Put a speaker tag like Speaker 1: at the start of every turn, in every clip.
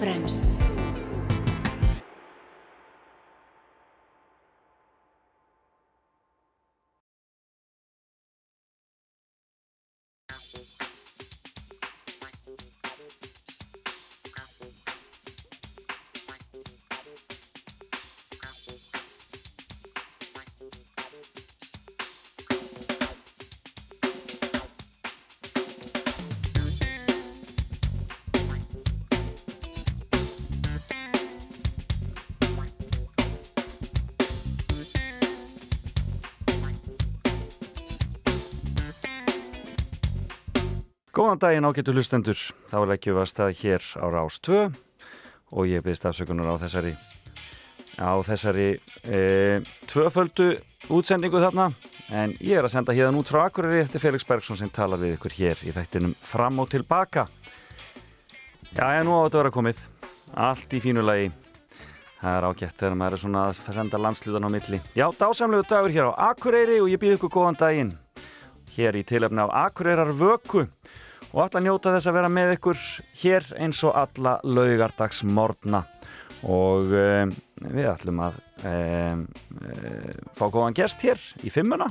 Speaker 1: fremst.
Speaker 2: Góðan daginn ágættu hlustendur, þá leggjum við að stað hér á Rás 2 og ég byrðist afsökunar á þessari á þessari e, tvöföldu útsendingu þarna. En ég er að senda hérna út frá Akureyri er Felix Bergsson sem talar við ykkur hér í þættinum fram og tilbaka. Já, ég nú á þetta vera komið. Allt í fínu lagi. Það er ágætt þegar maður er svona að senda landslutan á milli. Já, dásamlegu dagur hér á Akureyri og ég býð ykkur góðan daginn. Hér í tilöfni af Akureyrar vöku og að njóta þess að vera með ykkur hér eins og alla laugardagsmorna og um, við ætlum að um, um, fá góðan gest hér í fimmuna.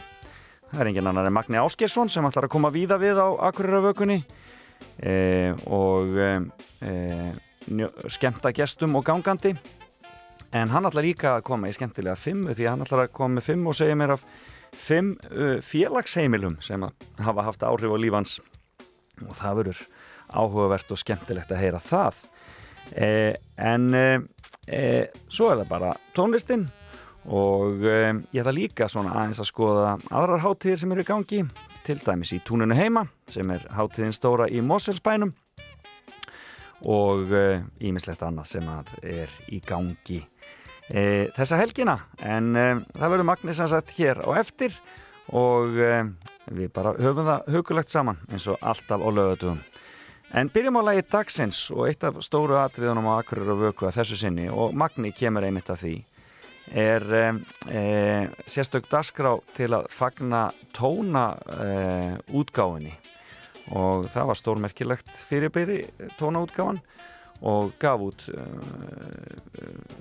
Speaker 2: Það er engin annar en Magni Áskersson sem ætlar að koma víða við á Akureyrarvökunni og skemta gestum og gangandi. En hann ætlar líka að koma í skemmtilega fimmu því hann ætlar að koma með fimm og segja mér af fimm félagsheimilum sem hafa haft áhrif á lífans og það verður áhugavert og skemmtilegt að heyra það. Eh, en eh, eh, svo er það bara tónlistin og ég ætla líka svona aðeins að skoða aðrar hátíðir sem eru í gangi til dæmis í túnunu heima sem er hátíðin stóra í Moselsbænum og ímislegt annað sem er í gangi þessa helgina. En það verður Magnís að sagt hér á eftir og við bara höfum það hugulegt saman eins og alltaf á lögatugum en byrjum á lagi dagsins og eitt af stóru atriðunum á Akureyra vöku að þessu sinni og Magni kemur einmitt af því er e, e, sérstök dasgrá til að fagna tóna e, útgáfinni og það var stórmerkilegt fyrirbyrri tónaútgáfan og gaf út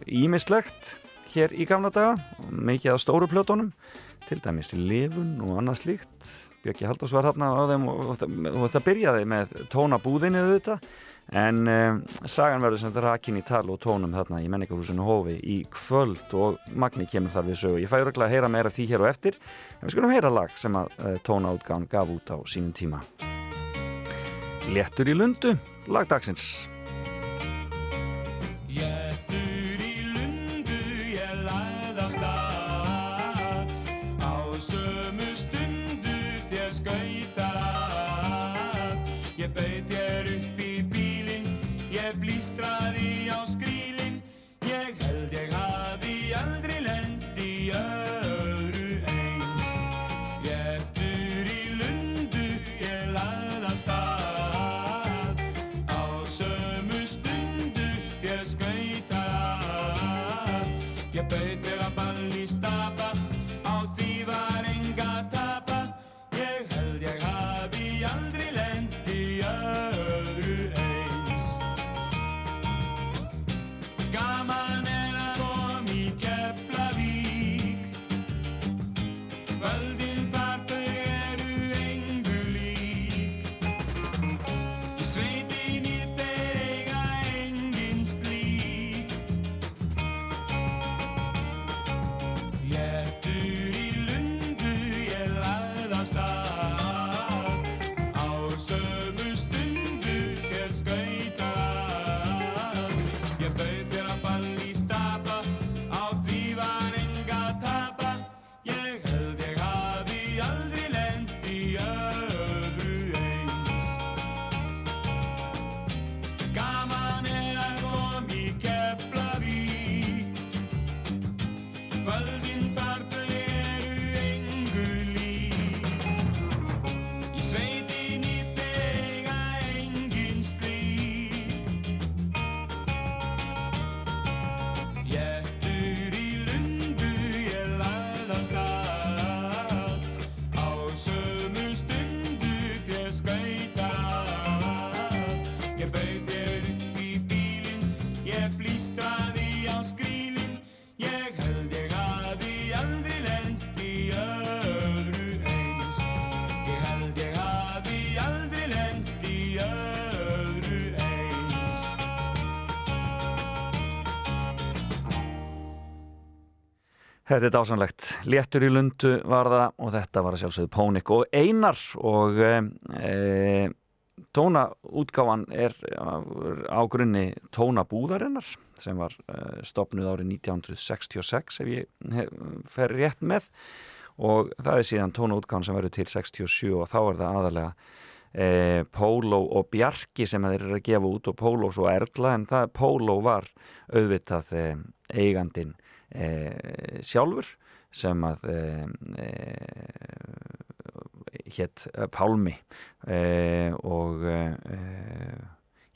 Speaker 2: ímislegt hér í gamla daga mikið á stóru plötunum til dæmis lifun og annað slíkt. Björki Haldós var hérna á þeim og, og, og þetta byrjaði með tónabúðinni þetta en um, sagan verður sem þetta rakin í tal og tónum þarna í menningarhúsinu Hófi í kvöld og Magni kemur þar við sögu. Ég fæ öruglega að heyra meira af því hér og eftir en við skulum heyra lag sem að uh, tónaútgáðan gaf út á sínum tíma. Lettur í lundu lagdagsins
Speaker 3: Þetta er dásanlegt. Léttur í lundu var það og þetta var að sjálfsögðu Pónik og Einar og e, tónaútgáfan er á grunni tónabúðarinnar sem var e, stopnuð árið 1966 ef ég fer rétt með og það er síðan tónaútgáfan sem verður til 67 og þá er það aðalega e, Pólo og Bjarki sem þeir eru að gefa út og Pólo svo Erla en það Pólo var auðvitað e, eigandin sjálfur sem að e, hétt Pálmi og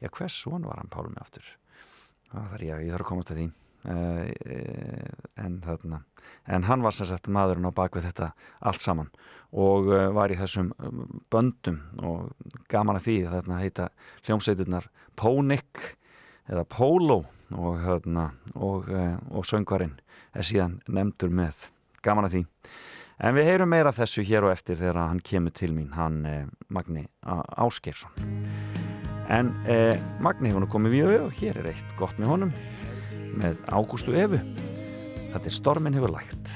Speaker 3: já hvers svona var hann Pálmi aftur? Það þarf ég, ég þarf að komast að því. En þarna en hann var sem sagt maðurinn á bakvið þetta allt saman og var í þessum böndum og gaman að því þarna heita hljómsveiturnar Pónik eða Pólo og, hérna, og, eh, og söngvarinn er síðan nefndur með. Gaman að því. En við heyrum meira þessu hér og eftir þegar hann kemur til mín hann eh, Magni Áskersson en eh, Magni hefur nú komið við og hér er eitt gott með honum með Ágústu Efu þetta er Stormin hefur lægt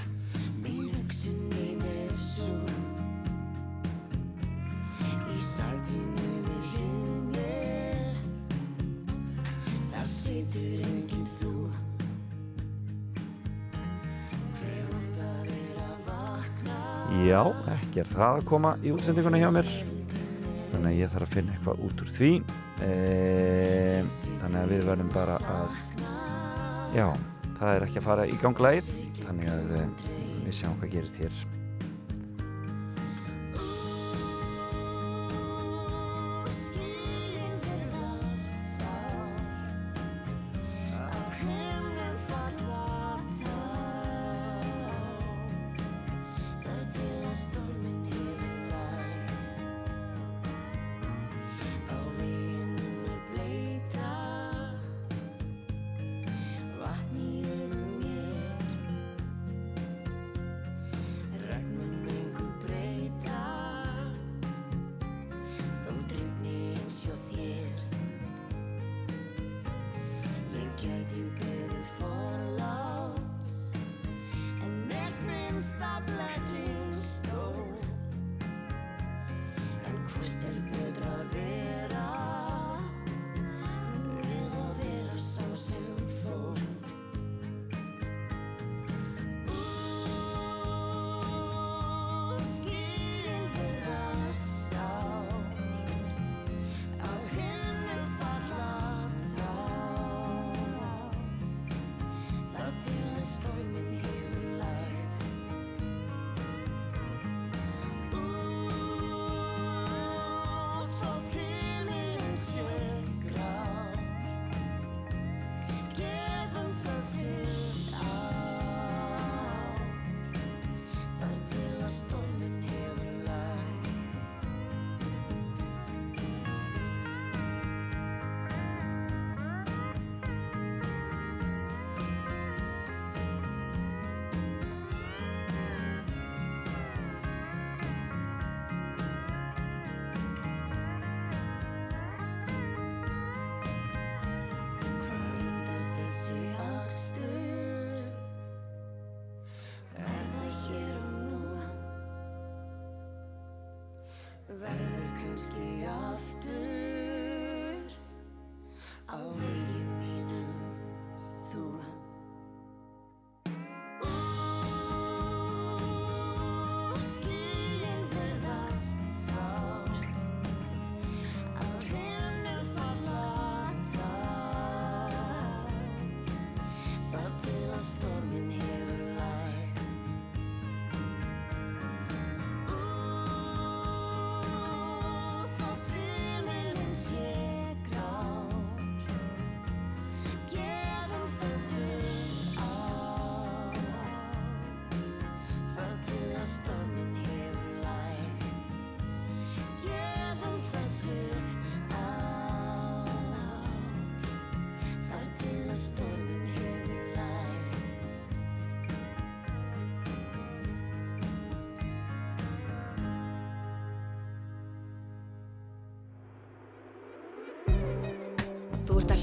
Speaker 3: Já, ekki er það að koma í útsendinguna hjá mér. Þannig að ég þarf að finna eitthvað út úr því. E, þannig að við verðum bara að já, það er ekki að fara í ganglæð þannig að e, við sjáum hvað gerist hér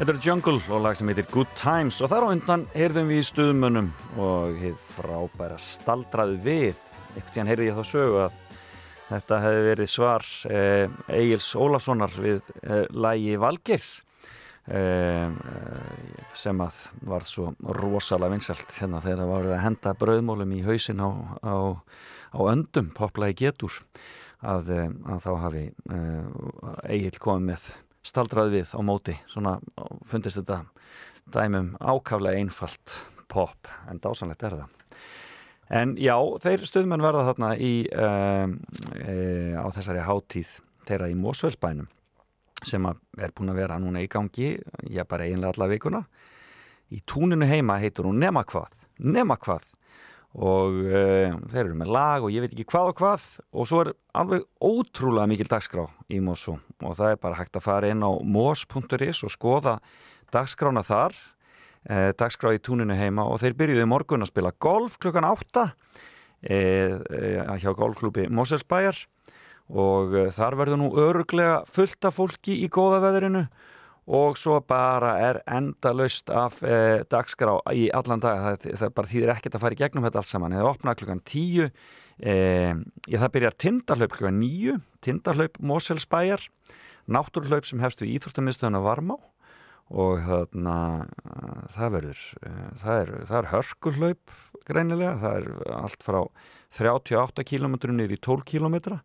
Speaker 2: Þetta er Jungle og lag sem heitir Good Times og þar á undan heyrðum við í stuðmönnum og heið frábæra staldraðu við. Ekkert í hann heyrði ég þá sögu að þetta hefði verið svar eh, Egil's Ólafssonar við eh, lægi Valgeirs eh, sem að var svo rosalega vinsalt hérna þegar það var að henda brauðmólum í hausin á, á, á öndum, poplaði getur að, eh, að þá hafi eh, Egil komið með staldrað við á móti. Svona fundist þetta dæmum ákaflega einfalt pop en dásanlegt er það. En já, þeir stuðmenn verða þarna í um, e, á þessari hátíð þeirra í Mósvöldsbænum sem er búin að vera núna í gangi já bara einlega alla vikuna. Í túninu heima heitur hún Nema hvað Nema hvað og uh, þeir eru með lag og ég veit ekki hvað og hvað. Og svo er alveg ótrúlega mikil dagskrá í Mosu og það er bara hægt að fara inn á mos.is og skoða dagskrána þar. Uh, dagskrá í túninu heima. Og þeir byrjuði morgun að spila golf klukkan 8 uh, hjá golfklúpi Moselsbæjar og þar verður nú öruglega fullt af fólki í góða veðurinu og svo bara er enda laust af eh, dagskrá í allan dag. Það, það bara þýðir ekkert að fara í gegnum þetta allt saman, það opna klukkan tíu eh, ég, það byrjar tindarhlaup klukkan nýju, tindarhlaup Moselsbæjar, náttúrhlaup sem hefst við Íþróttamiðstöðuna Varmá. Og þarna það verður, eh, það er, það er hörkullaup greinilega, það er allt frá 38 km nýri í 12 km og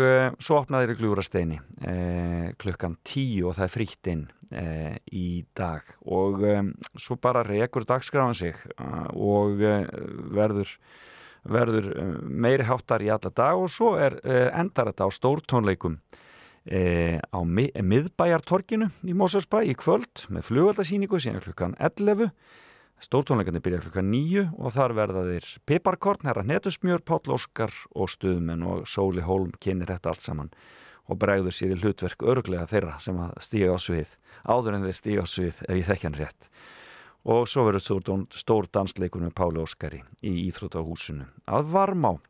Speaker 2: uh, svo opnaði þeirri gljúrasteini uh, klukkan tíu og það er frítt inn uh, í dag. Og um, svo bara rekur dagskrafan sig og verður, verður meiri háttar í alla dag og svo er endar þetta á stórtónleikum á mi miðbæjartorkinu í Mósarsbæ í kvöld með flugvaldasýningu síðan klukkan 11 Stórtónleikarnir byrja klukka nýju og þar verða þeir Piparkorn, herra Netusmjör, Páll Óskar og Stuðmenn og Sóli Hólm kynir þetta allt saman og bregður sér í hlutverk örglega þeirra sem að stíga á svið, áður en þeir stíga á svið ef ég þekkja hann rétt. Og svo verður stór dansleikur með Páli Óskari í Íþrótahúsinu að varma á.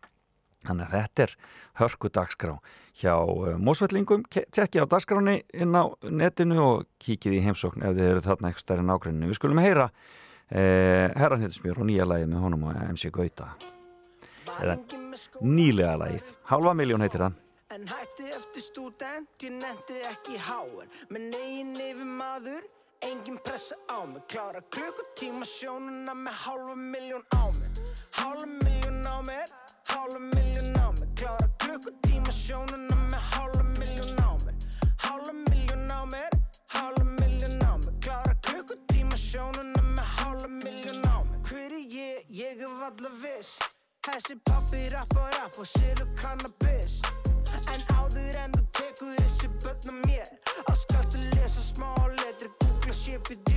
Speaker 2: Þannig að þetta er hörku dagskrá hjá uh, Mósvellingum. Tjekki á dagskráni inn á netinu og kíkið í heimsókn ef þið eru þarna eitthvað stærri nákvæmni. Við skulum heyra eh, Herran Hittismjör og nýja lægið með honum og MC Gauta. Eða nýlega lægið Halva miljón heitir það.
Speaker 4: En hætti eftir student, ég nendi ekki háen Með negin yfir maður, engin pressa á mig. Klára klukkutíma sjónuna með halva miljón á mig Halva miljón á mér, halva miljón á mig Klára klukkutíma sjónuna með ég, er valla viss. Þessi pappi rappar rapp og selur cannabis. En áður en þú tekur þessi börn á mér Á skalt að lesa smá letri, googla CPD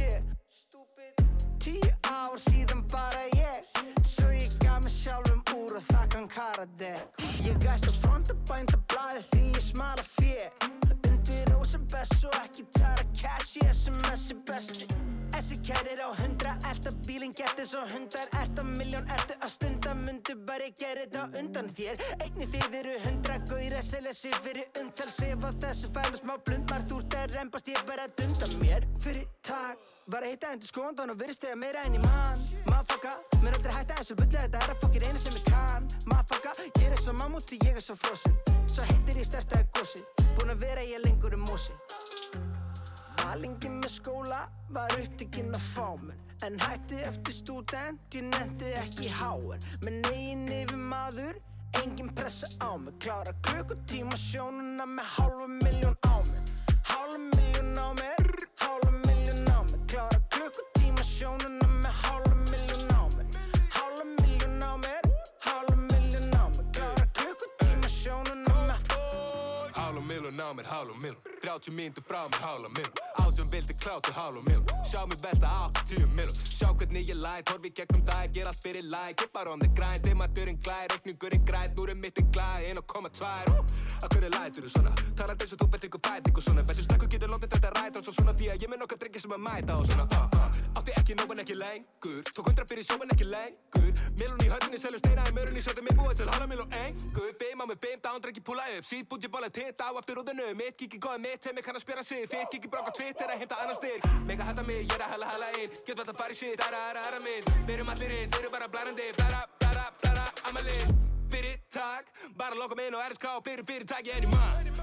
Speaker 4: Tíu ár síðan bara ég Svo ég gaf mig sjálfum úr og það kann karate. Ég ætti að fronta bænda blæði því ég smala fér Undir rosa best og ekki cash Ég er besti. Þessi kærir á hundra, elda bílinn getur svo hundar. Erta miljón, ertu að stunda, mundu bara gera þetta undan þér. Einni þið eru hundra, gauðir að selja sig fyrir umtal. Sef á þessu fælum smá blund, margt úr það reymbast ég bara að dunda mér. Fyrir takk, var að hitta endur skóndan og verið stega meira enn í mann. Mafaka, mér aldrei hætta þessu bulli, þetta er að fokkir einu sem ég kann. Mafaka, ég er svo mammúti, ég er svo frosinn. Svo heitir ég stertaði gósi, búin að vera ég lengur um mósi Alingi með skóla var upptikinn að fá mér En hætti eftir student, ég nendi ekki háen Með negin yfir maður, engin pressa á mig. Klára klukkutíma sjónuna með halva miljón á mig Halva miljón á mér, halva miljón á mig Klára klukkutíma sjónuna
Speaker 5: Miljón á mér, halva miljón 30 myndur frá mér, halva miljón Átjón vildi klátu halva miljón Sjá mig velta 80 miljón Sjá hvernig ég læt, horfi gegnum þær Ger allt fyrir læk, ég bara on the grind Demanturinn glæð, reikningurinn græð Núrið mitt er glæð, 1,2 Akkur er lætur þú svona? Eins og þú veit ykkur fæt ykkur svona. Bettur stakku getur lótið þetta ræta. Og svo svona því að ég með nokkað drengi sem að mæta Og svona, uh, uh ekki nóg en ekki lengur. Tók hundra fyrir sjó en ekki lengur. Milun í höllinni, selur steina í mörunni Sjötu mig búið til halva milun engur. Fimm á mig fimm, dán, drengi púla upp. Sýt búti bóla titt á eftir úðinu Mitt kíki góði mitt, heimi kann að spjara sig. Þitt kíki brók á Twitter að heimta annar styrk. Mega hætta mig, ég er að hala hala inn. Get vað að fara í shit, aðra, aðra, aðra minn. Við erum allir inn, þeir eru bara blærandi Blæra, blæra, blæra, amalinn Fyrir takk, bara loka mig inn á RSK Fyrir fyrirtæki en ég mann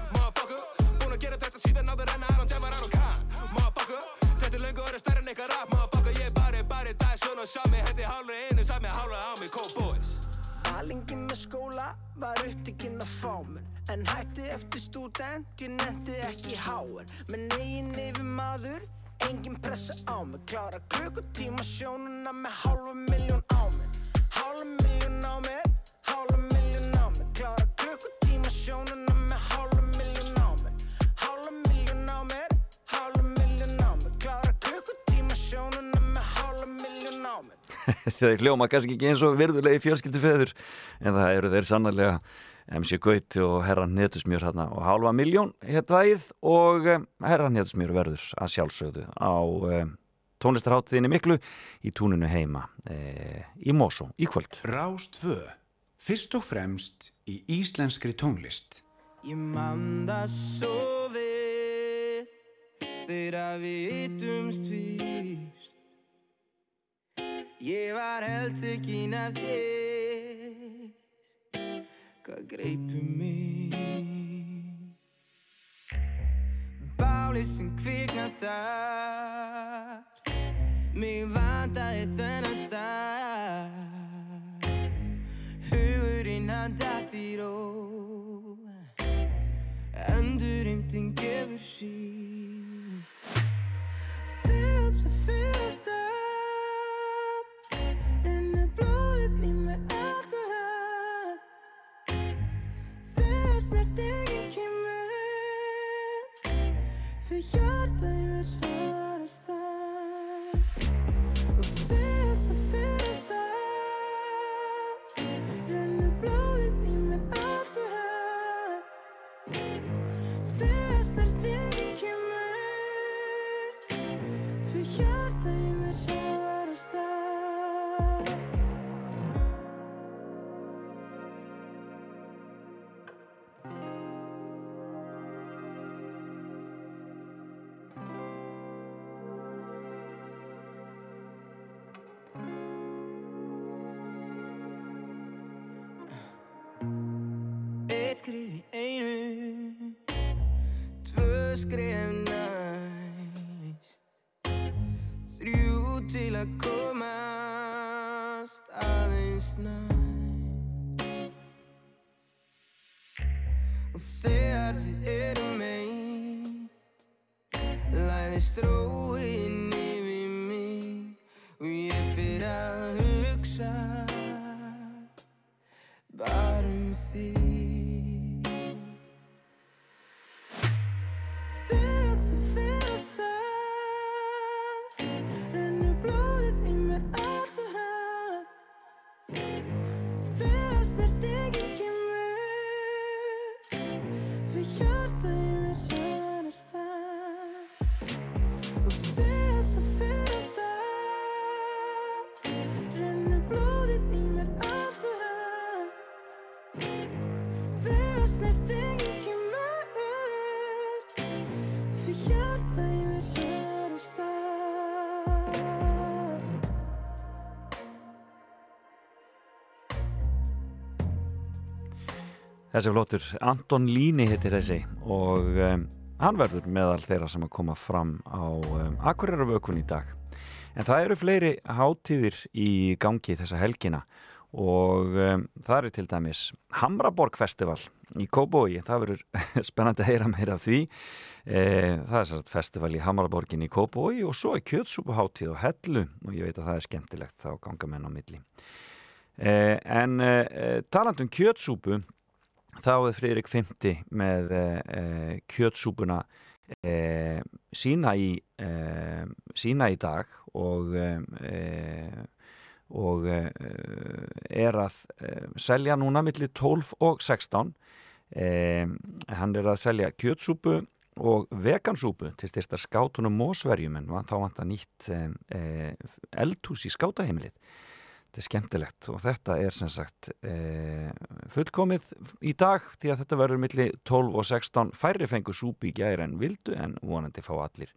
Speaker 4: Alingi með skóla var upptikinn að fá mér En hætti eftir stúdent, ég nefndi ekki háar Menn eigin yfir maður, engin pressa á mig. Klára klukkutíma sjónuna með hálfa miljón
Speaker 2: þeir hljóma kannski ekki eins og virðulegi fjölskyldufeður en það eru þeir sannarlega MC Gauti og Herran Netusmjör hérna og halva miljón héttvæð og um, Herran Netusmjör verður að sjálfsögðu á um, tónlistarháttiðinni miklu í túninu heima e, í Mosó í kvöld.
Speaker 6: Rástfö, fyrst og fremst í íslenskri tónlist.
Speaker 7: Ég man það svo vel þegar við hittumst fyrst Ég var heldtökin af þér. Hvað greipur mig? Bálið sem kviknað þar. Mig vandaði þennan stað. Hugurinn hann datt í ró. Endurheimtin gefur sín Fyrir hjarta
Speaker 2: Þessi flottur, Anton Líni heitir þessi og um, hann verður meðal þeirra sem að koma fram á um, Akureyravökun í dag. En það eru fleiri hátíðir í gangi þessa helgina og um, það eru til dæmis Hamraborg Festival í Kóbói, það verður spennandi að heyra meira af því. E, það er sérst festival í Hamraborgin í Kóbói og svo er kjötsúpuháttíð og hellu og ég veit að það er skemmtilegt þá ganga menn á milli. E, en e, talandum kjötsúpu þá er Fridrik 50 með eh, eh, kjötsúpuna eh, sína, í, eh, sína í dag og, eh, og eh, er að selja núna millir 12 og 16 hann er að selja kjötsúpu
Speaker 8: og vegansúpu til styrsta skátunum og sverjum en þá vant að nýtt eldhús í skátaheimilið. Þetta er skemmtilegt og þetta er sem sagt eh, fullkomið í dag því að þetta verður millir 12 og 16 færri fengu súpi í gæri en vildu en vonandi fá allir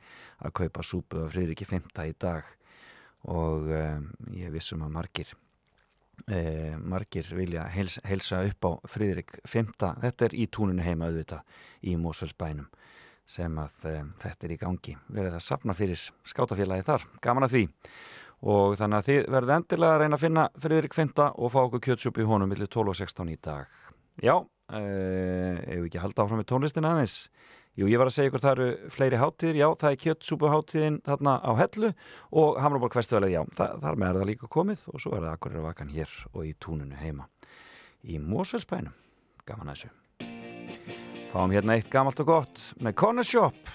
Speaker 8: að kaupa súpu af frýriki 5. í dag og eh, ég vissum að margir, eh, margir vilja helsa, helsa upp á frýrik 5. Þetta er í túninu heima auðvitað í Mósvöldsbænum sem að eh, þetta er í gangi. Verður það sapna fyrir skátafélagi þar, gaman að því og þannig að þið verðið endilega að reyna að finna Friðrik Finta og fá okkur kjötsjöp í honum millir 12 og 16 í dag. Já, eh, hefur ekki haldið áfram með tónlistin aðeins? Jú, ég var að segja ykkur, það eru fleiri hátíðir, já, það er kjötsúpuhátíðin þarna á Hellu og Hamraborg festivalið, já, það, þar með er það líka komið og svo er það akkurir að vakan hér og í túnunu heima í Mósfellsbænum, gaman að þessu. Fáum hérna eitt gamalt og gott með Corner Shop,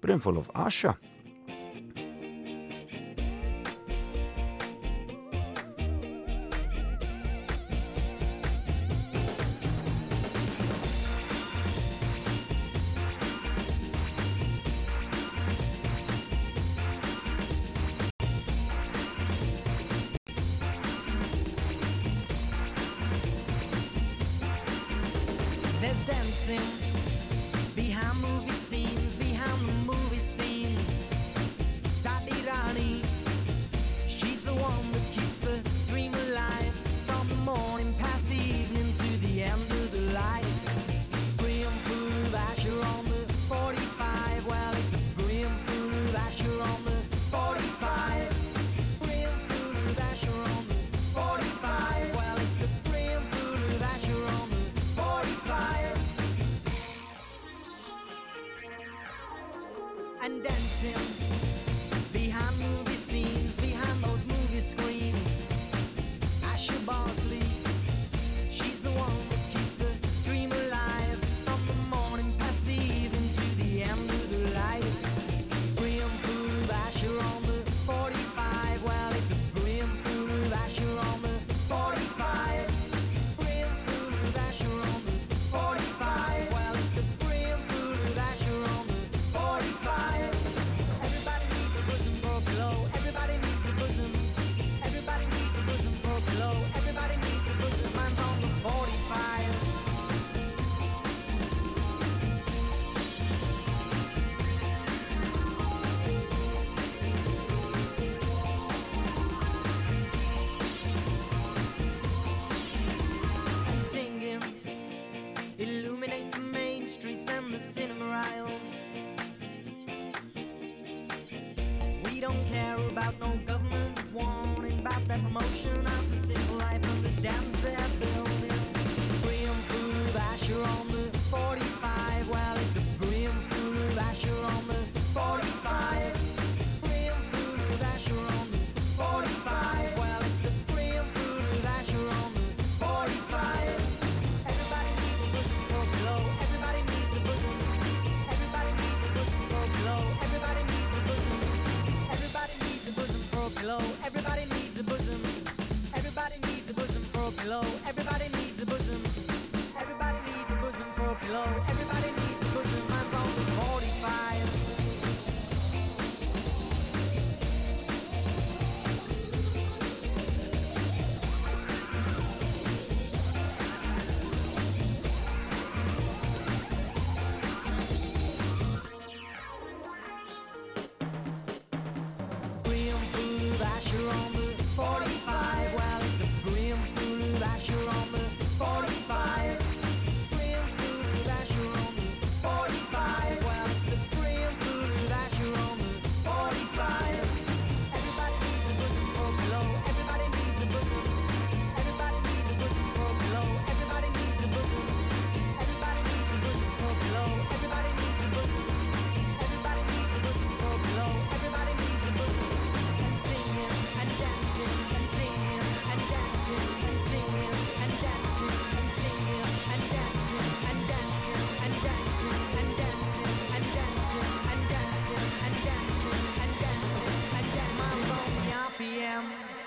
Speaker 8: Brimfól of Asha.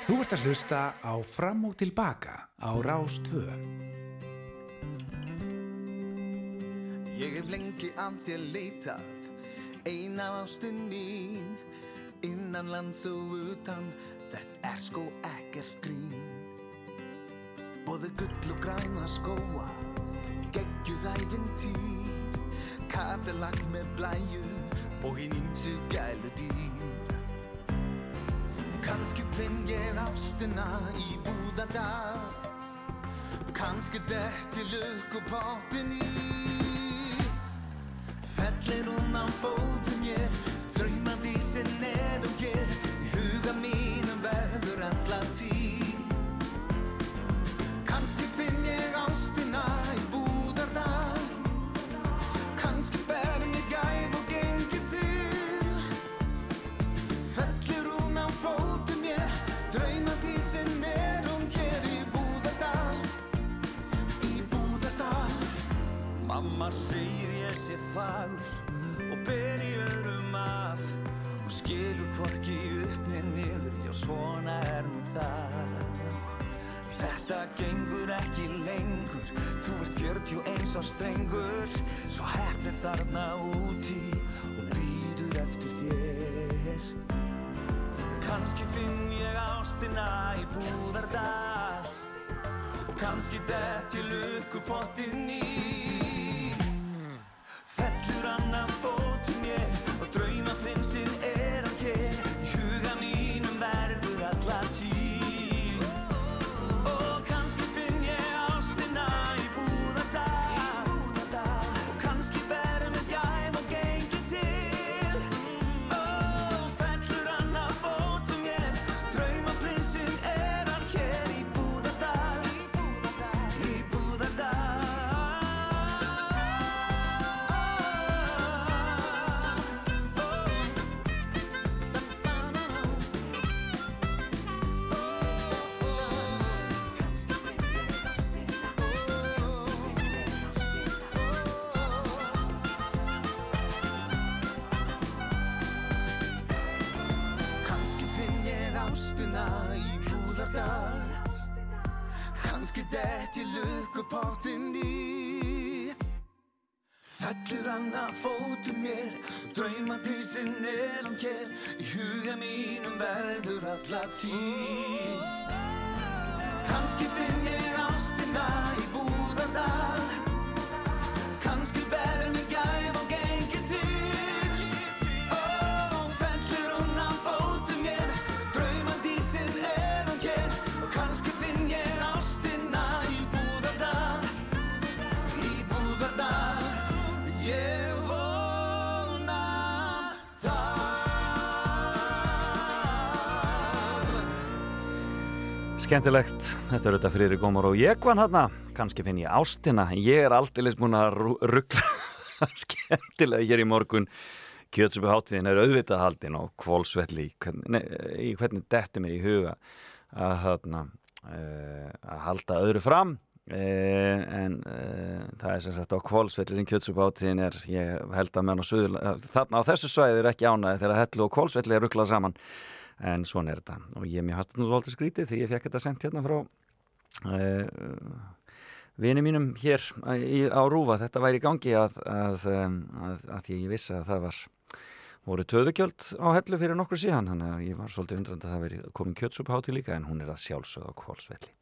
Speaker 6: Þú ert að hlusta á Fram og Tilbaka á Rás 2.
Speaker 9: Ég hef lengi af þér leitað, eina ástinn mín, innan lands og utan, þetta er sko ekkert grín. Bóðu gull og græna skóa, geggjuð æfintýr, katalag með blæju og hinn ímsu gælu dýr. Kanski finn ég ástina í búðardal Kanski detti lukkupottin í Fellir hún á fótum ég Draumandi sem er og Í huga mínum verður alla tíð Kanski finn ég ástina
Speaker 3: Mamma segir ég sé fagur og ber í öðrum af Hún skilur hvorki upp með niður, já svona er nú það. Þetta gengur ekki lengur, þú ert 41 á strengur Svo hefnir þarna úti og býður eftir þér Kanski finn ég ástina í búðardal. Og kannski dett ég lukkupottin í. Fellur annan fótum alla tíð
Speaker 9: Kanski finn
Speaker 2: Skemmtilegt, þetta er auðvitað Friðrik Ómar og ég vann hérna, kannski finn ég ástina, ég er aldrei búin að ruggla skemmtilega hér í morgun, kjötsöpu hátíðin er auðvitað haldin og kvólsvelli, í hvernig dettu mér í huga að, þarna, uh, að halda öðru fram, uh, en uh, það er sem sagt á kvólsvelli sem kjötsöpu hátíðin er, ég held að menn á suður, þarna á þessu svæði er ekki ánæði þegar hellu og kvólsvelli er rugglað saman, en svona er þetta. Og ég mér hafði nú svolítið skrítið því ég fekk þetta sendt hérna frá uh, vini mínum hér í, á Rúfa. Þetta væri í gangi að, að, að, að ég vissi að það var voru töðugjöld á hellu fyrir nokkur síðan. Þannig að ég var svolítið undrand að það veri komin kjötsúphátti líka en hún er að sjálfsögða kválsvelli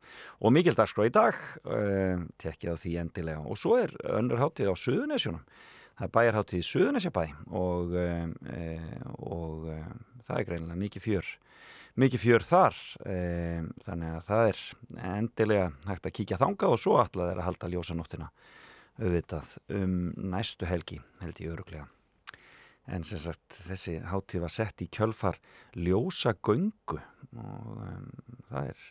Speaker 2: og mikil dagskrá í dag uh, tekkið á því endilega. Og svo er önnur háttið á Suðunesjunum það er bæjarháttið í Suðunesjabæ og, um, uh, og um, það er greinilega mikið fjör mikið fjör þar e, þannig að það er endilega hægt að kíkja þanga og svo alltaf er að halda ljósanóttina auðvitað um næstu helgi held ég öruglega en sem sagt þessi hátíð var sett í kjölfar ljósagöngu og um, það er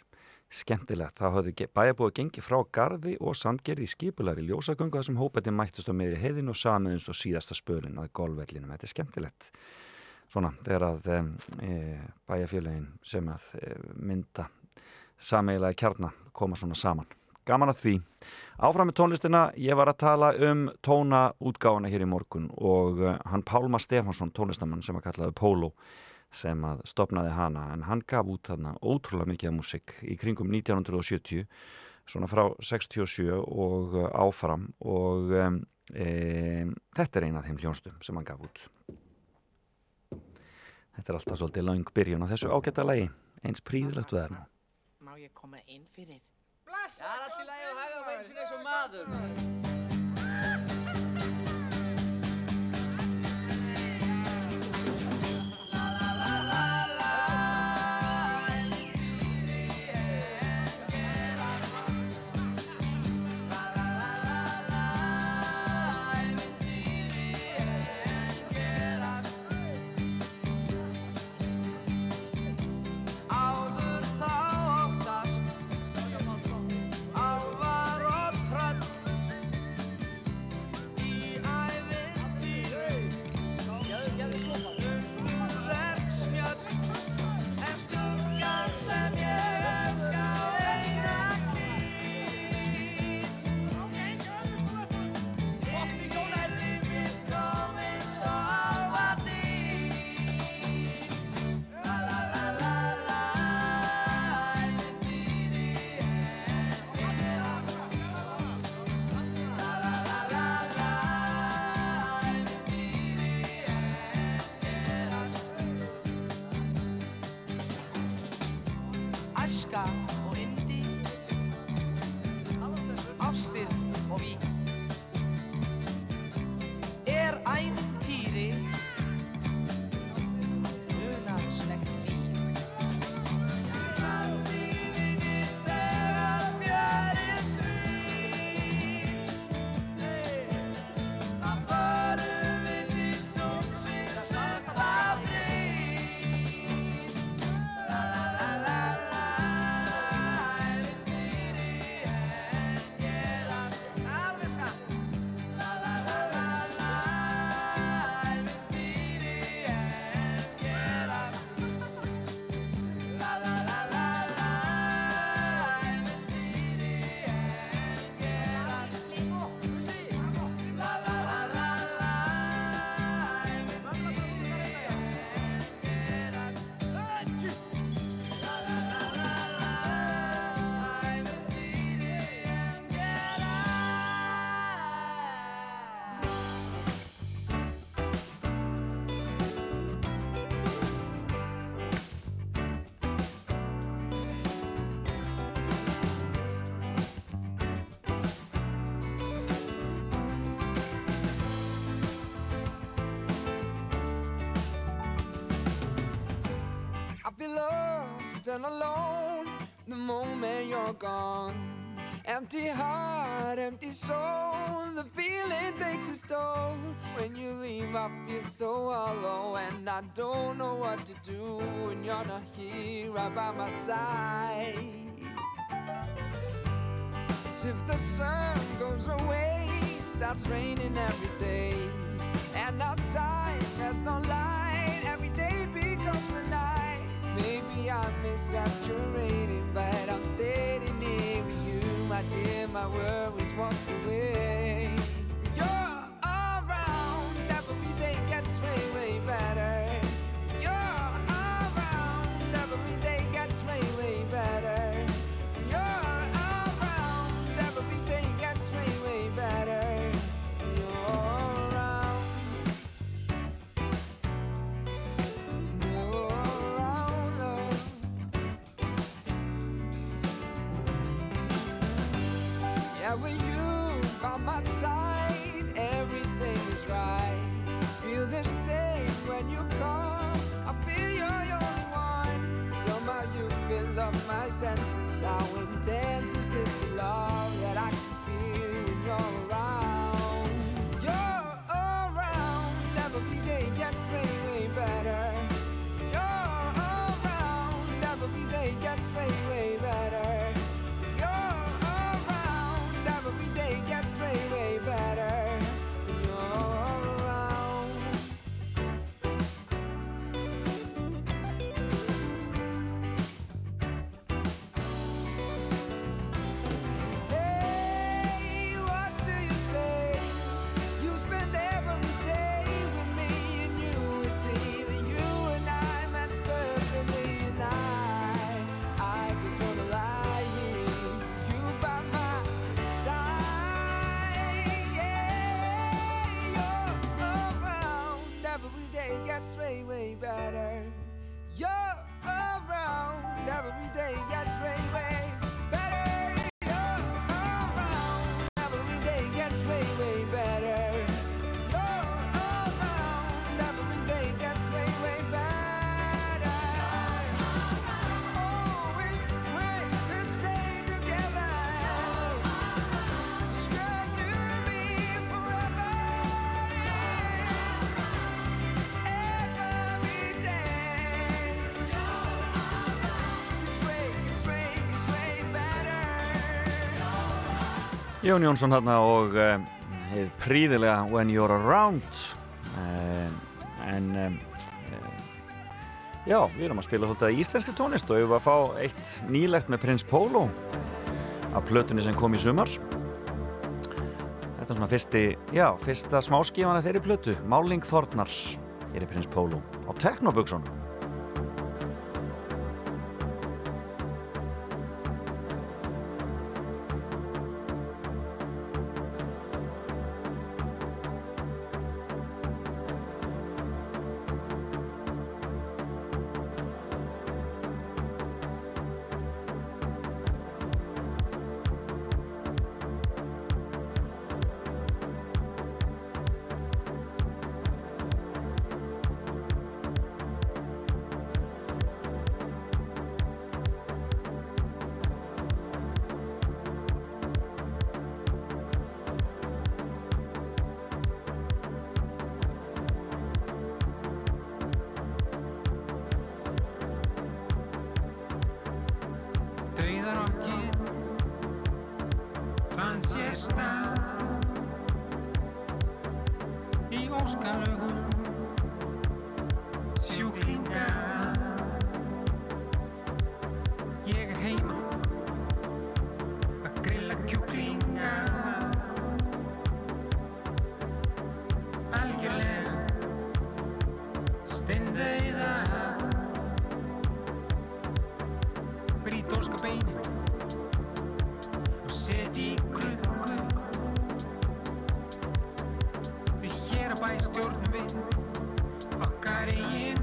Speaker 2: skemmtilegt, það hafði bæjarbúið gengið frá gardi og sandgerði í skipulari ljósagöngu þar sem hópetinn mættist á meðri heiðin og samiðunst og síðasta spölin að golvvellinum, þetta er skemmtilegt svona þegar að e, bæjarfélagin sem að e, mynda sameigilega kjarnar koma svona saman. Gaman að því. Áfram með tónlistina, ég var að tala um tónaútgáfana hér í morgun og uh, hann Pálma Stefansson, tónlistamann sem að kallaði Pólo sem að stopnaði hana en hann gaf út þarna ótrúlega mikið af músik í kringum 1970 svona frá 67 og uh, áfram og um, e, þetta er eina af þeim hljónstum sem hann gaf út þetta er alltaf svolítið lang byrjun á þessu ágæta lagi eins príðilegt við nú
Speaker 10: Má ég koma inn fyrir?
Speaker 11: Það er allt í lagi að þeim sinni eins og maður.
Speaker 12: God. And alone the moment you're gone. Empty heart, empty soul, the feeling takes its toll. When you leave, I feel so hollow, and I don't know what to do when you're not here right by my side. As if the sun goes away, it starts raining every day. And outside there's no light, I'm exaggerating, but I'm standing here with you, my dear. My worries washed away.
Speaker 2: Jón Jónsson hérna og uh, hið príðilega When You're Around. Uh, en um, uh, já, við erum að spila svolítið íslenski tónlist og við erum að fá eitt nýlegt með Prins Pólo af plötunni sem kom í sumar. Þetta er svona fyrsti, já, fyrsta smáskífana þeirri plötu Máling Þornar, hér er Prins Pólo á Teknobuksunum
Speaker 13: óska beinin. Og set í krukku. Því hér að bæ stjórnum við. Okkar eigin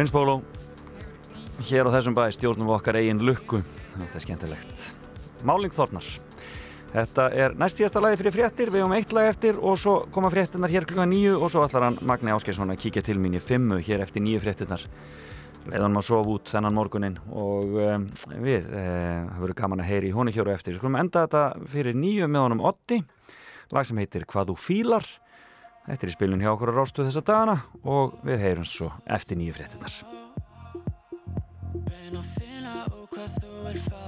Speaker 2: Prins Pólo hér á þessum bæ stjórnum við okkar eigin lukku. Þetta er skemmtilegt. Máling Þornar. Þetta er næst síðasta lagi fyrir fréttir, við höfum eitt lag eftir og svo koma fréttinnar hér klukkan nýju og svo ætlar hann Magni Áskersson að kíkja til mín í fimmu hér eftir nýju fréttinnar leiðan maður sofa út þennan morgunin og um, við, það um, verður gaman að heyri í honi hjóru eftir. Skulum enda þetta fyrir nýju með honum Otti, lag sem heitir Hvað þú fílar Þetta er í spilun hjá okkur á Rástu þessa dagana og við heyrum svo eftir nýju fréttinnar.
Speaker 14: Bein að finna úr hvað þú vil fá.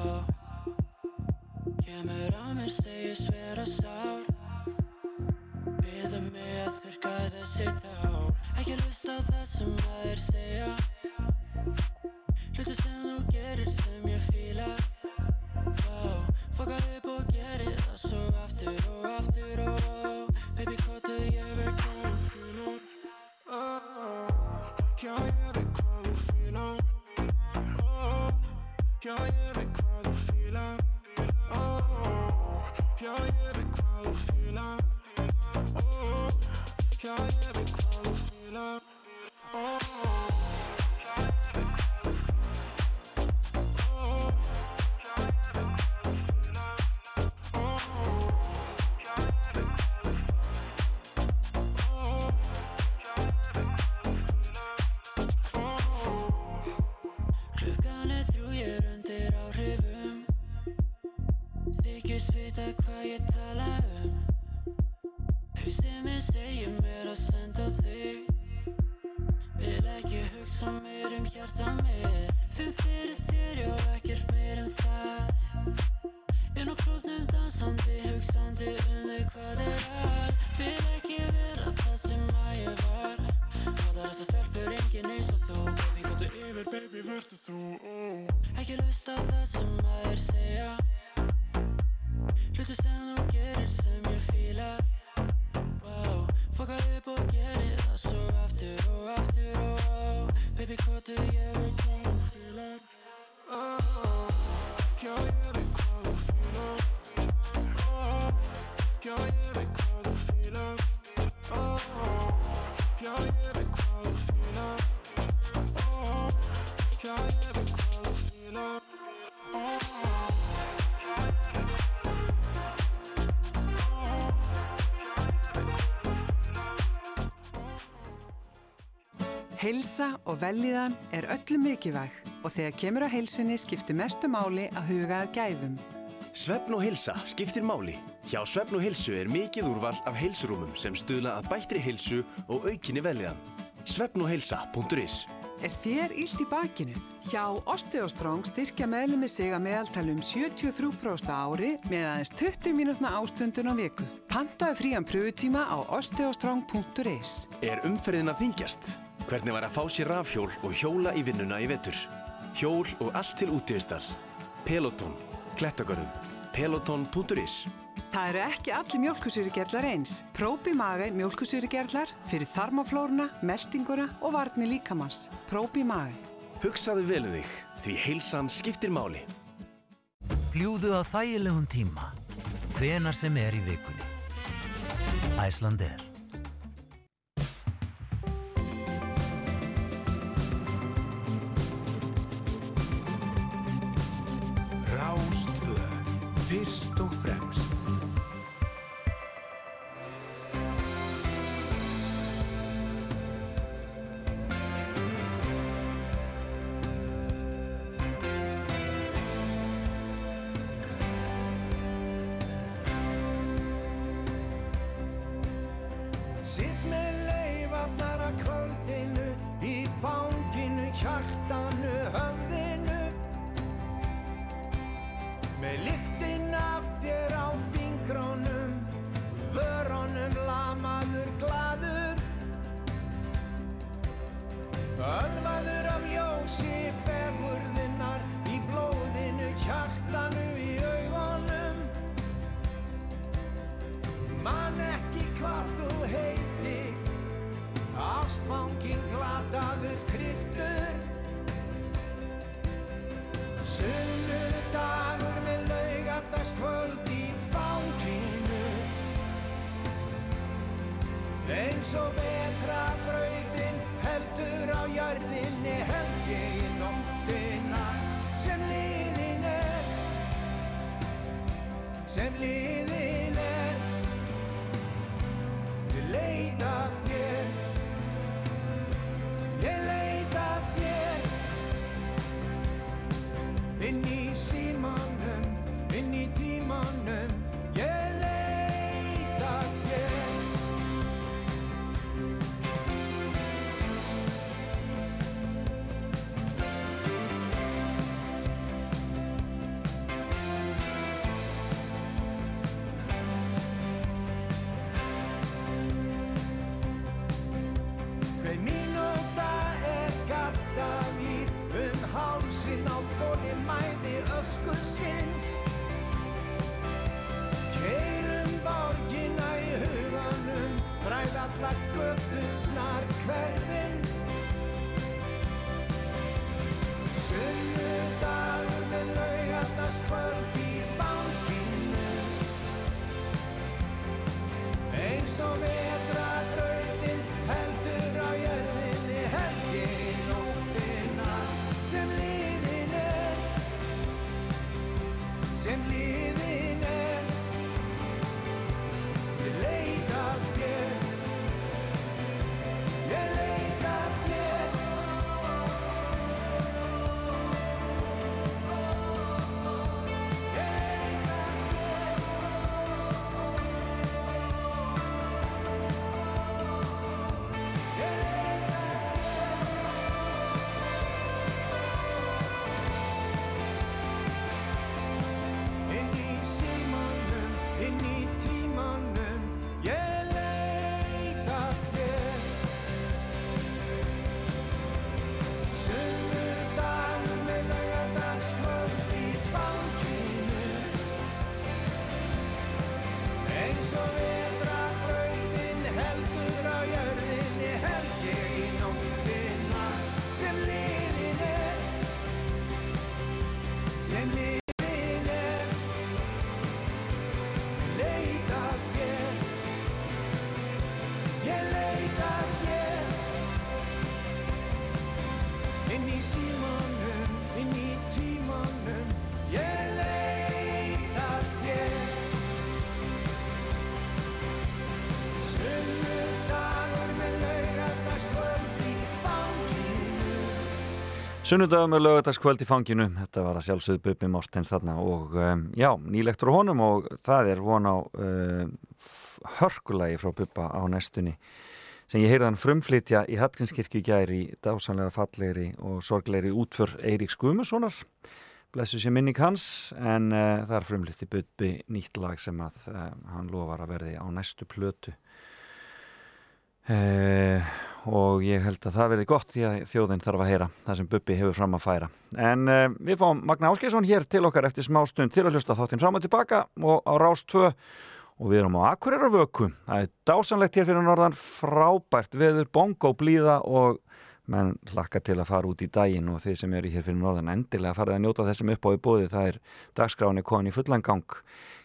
Speaker 14: Kemur á mér, segir svera sár. Býður mig að þurka þessi tár. Ekki hlust á það sem aðeir segja. Hlutast en þú gerir sem
Speaker 15: Heilsa og velliðan er öllum mikilvæg og þegar kemur á heilsunni skiptir mestu máli að huga að gæfum.
Speaker 16: Svefn og heilsa skiptir máli. Hjá Svefn og heilsu er mikið úrvald af heilsurúmum sem stuðla að bættri heilsu og aukinni velliðan. Svefnogheilsa.is
Speaker 15: Er þér ílt í bakinu? Hjá Osteostrong styrkja meðlemi sig að meðaltalum 73% ári með aðeins 20 mínútna ástundun á viku. Pantaðu frían pröfutíma á osteostrong.is
Speaker 16: Er umferðin að þingjast? hvernig var að fá sér rafhjól og hjóla í vinnuna í vetur. Hjól og allt til útíðistar. Peloton, klettakarum, peloton.is
Speaker 15: Það eru ekki allir mjölkusýrigerlar eins. Próbi Mage mjölkusýrigerlar fyrir þarmaflóruna, meldinguna og varni líkamans. Próbi Mage.
Speaker 16: Hugsaðu vel um þig, því heilsan skiptir máli.
Speaker 17: Fljúðu á þægilegum tíma, hvenar sem er í vikunni. Æsland er.
Speaker 18: Sunnudagur með
Speaker 2: lögadagskvöld í fanginu, þetta var að sjálfsögðu Bubbi Mortens þarna og um, já, nýlegt frá honum og það er von á um, hörkulagi frá Bubba á næstunni sem ég heyrði hann frumflytja í Hallgrímskirkju í gær í dásanlega fallegri og sorglegri útför Eiríks Guðmussonar blessu sér minning hans en uh, það er frumflytti Bubbi nýtt lag sem að uh, hann lofar að verði á næstu plötu. Uh, og ég held að það verði gott því að þjóðin þarf að heyra það sem Bubbi hefur fram að færa. En uh, við fáum Magna Áskeiðsson hér til okkar eftir smá stund til að hlusta þáttinn fram og tilbaka og á Rás 2 og við erum á Akureyravöku það er dásanlegt hér fyrir norðan frábært veður, bongo, blíða og menn hlakka til að fara út í daginn og þeir sem eru hér fyrir norðan endilega farið að njóta þessum upp á í bóði það er dagskráni konin í fullangang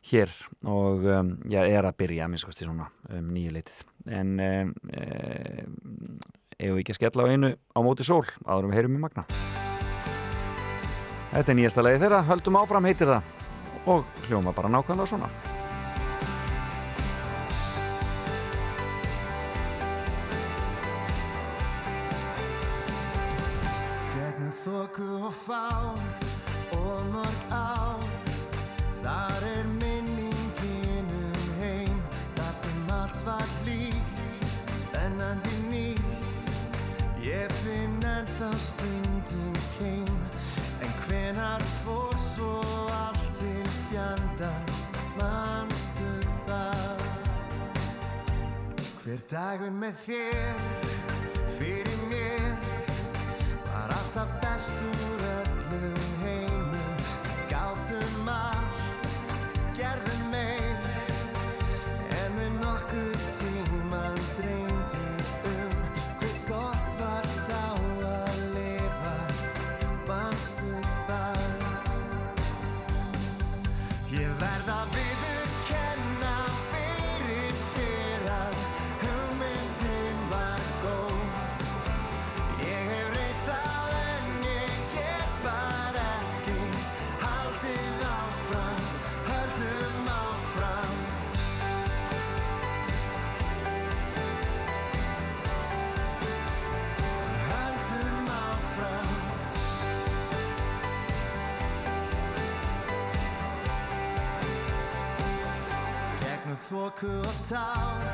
Speaker 2: hér og um, já, er að byrja minnskosti svona um, nýju leitið en um, um, eigum við ekki að skella á einu á móti sól áður við heyrum í magna? Þetta er nýjasta lagi þeirra höldum áfram heitir það. Og hljóma bara nákvæmlega svona.
Speaker 3: Gegnum þoku og fár og mörg ár Þar er minningin var hlýtt, spennandi nýtt. Ég finn ennþá stundum keim En hvenar fór svo allt til fjandans? Manstu það? Hver dagur með þér, fyrir mér Var alltaf best úr öllum Gegnum þoku og tár,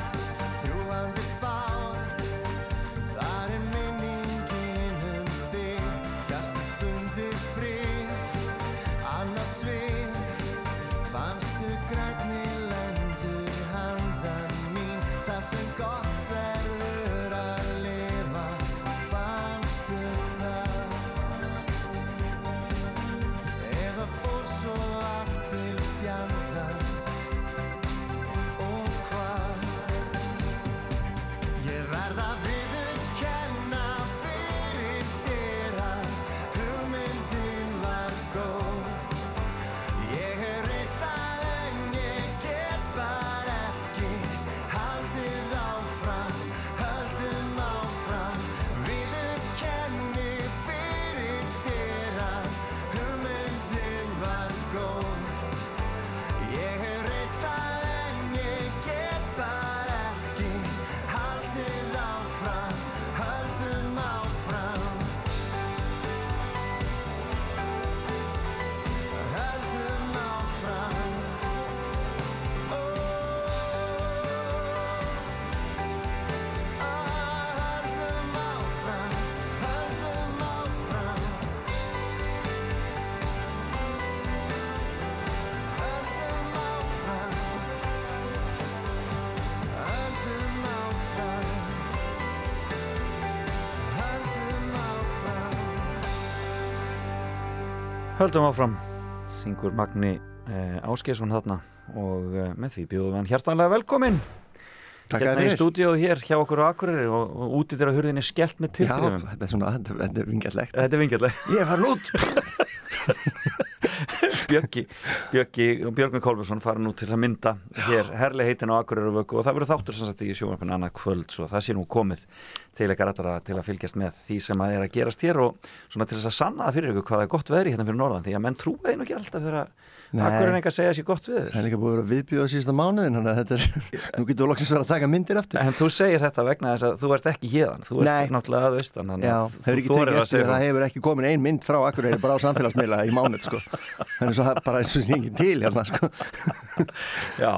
Speaker 2: Höldum áfram, syngur Magni eh, Áskesson þarna og eh, með því bjóðum við hann hjartanlega velkominn.
Speaker 19: Takk
Speaker 2: hérna í stúdíóð hér hjá okkur á Akureyri og, og úti þeirra hurðinni skellt með
Speaker 19: Já,
Speaker 2: tiltrifum
Speaker 19: þetta er svona, þetta er vingjallegt
Speaker 2: Þetta er vingjallegt
Speaker 19: Ég er farin út
Speaker 2: Björki, Björki og Björgvin Kolbjörnsson fara nú til að mynda hér herli heitin á Akureyri vöku og það verður þáttur sem sagt í sjónvarpinu annað kvöld svo það sé nú komið til ykkar allra til að fylgjast með því sem að er að gerast hér og svona til þess að sanna það fyrir ykkur hvað er gott veðri hérna fyrir norðan því að menn trúa þeim ekki alltaf þegar
Speaker 19: Nei.
Speaker 2: Akureyri enga segja sér gott veður
Speaker 19: Það er líka búið að vera viðbjóða síðasta mánuðin að er, nú getur við loksins að taka myndir eftir
Speaker 2: En þú segir þetta vegna þess að þú ert ekki hérðan þú ert náttúrulega að austan að að
Speaker 19: að það hefur ekki komin ein mynd frá Akureyri bara á samfélagsmiðla í mánuð sko. Þannig svo það er bara eins og ekki til hérna sko.
Speaker 2: Já,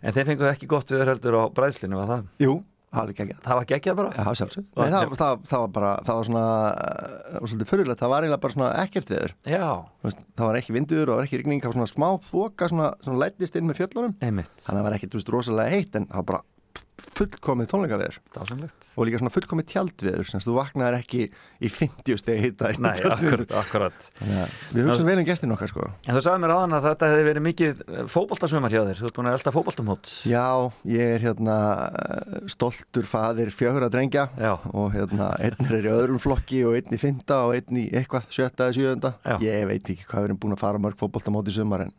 Speaker 2: en þeir fenguð ekki gott veður heldur á bræðslinu, var það?
Speaker 19: Jú, alveg geggjað.
Speaker 2: Það var geggjað bara?
Speaker 19: Já, sjálfsög Nei, það, það, það var bara, það var svona það var svolítið fyrirlegt, það var eiginlega bara svona ekkert veður.
Speaker 2: Já.
Speaker 19: Veist, Það var ekki vindur og það var ekki rigning, það var svona smá þoka svona, svona lættist inn með fjöllunum.
Speaker 2: Einmitt.
Speaker 19: Þannig að það var ekkert, þú veist, rosalega heitt en það var bara fullkomið tónleikaveður. Og líka svona fullkomið tjaldveður sem þú vaknaðir ekki í 50 stegi hitta í
Speaker 2: Nei, akkurat, akkurat
Speaker 19: að Við hugsaum vel um gestin okkar sko.
Speaker 2: En þú sagði mér aðan að þetta hefði verið mikið fótboltasumar hjá þér, þú ert búin að elda fótboltamót.
Speaker 19: Já, ég er hérna eh, stoltur faðir fjögur að drengja
Speaker 2: Já.
Speaker 19: og hérna einn er í öðrum flokki og einn í fynda og einn í eitthvað sjötta eða sjöunda. Ég veit ekki hvað við erum búin að fara mörg fótboltamót í sumar en,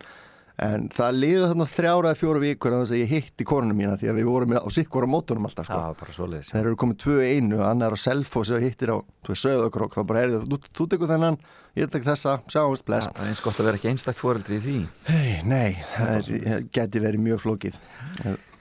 Speaker 19: en það liði þarna þrjára eða fjóra vikur að þess að ég hitti konunum mína því að við vorum á sikkora mótunum alltaf sko.
Speaker 2: Svoleiðis.
Speaker 19: Þeir eru komið tvö einu, annar á Selfoss og hittir á söðokrók, þá bara er þú, þú tekur þennan, ég tek þessa sjáumst, bless.
Speaker 2: Það er eins gott að vera ekki einstakt fóreldri í því.
Speaker 19: Hei, nei, það er, geti verið mjög flókið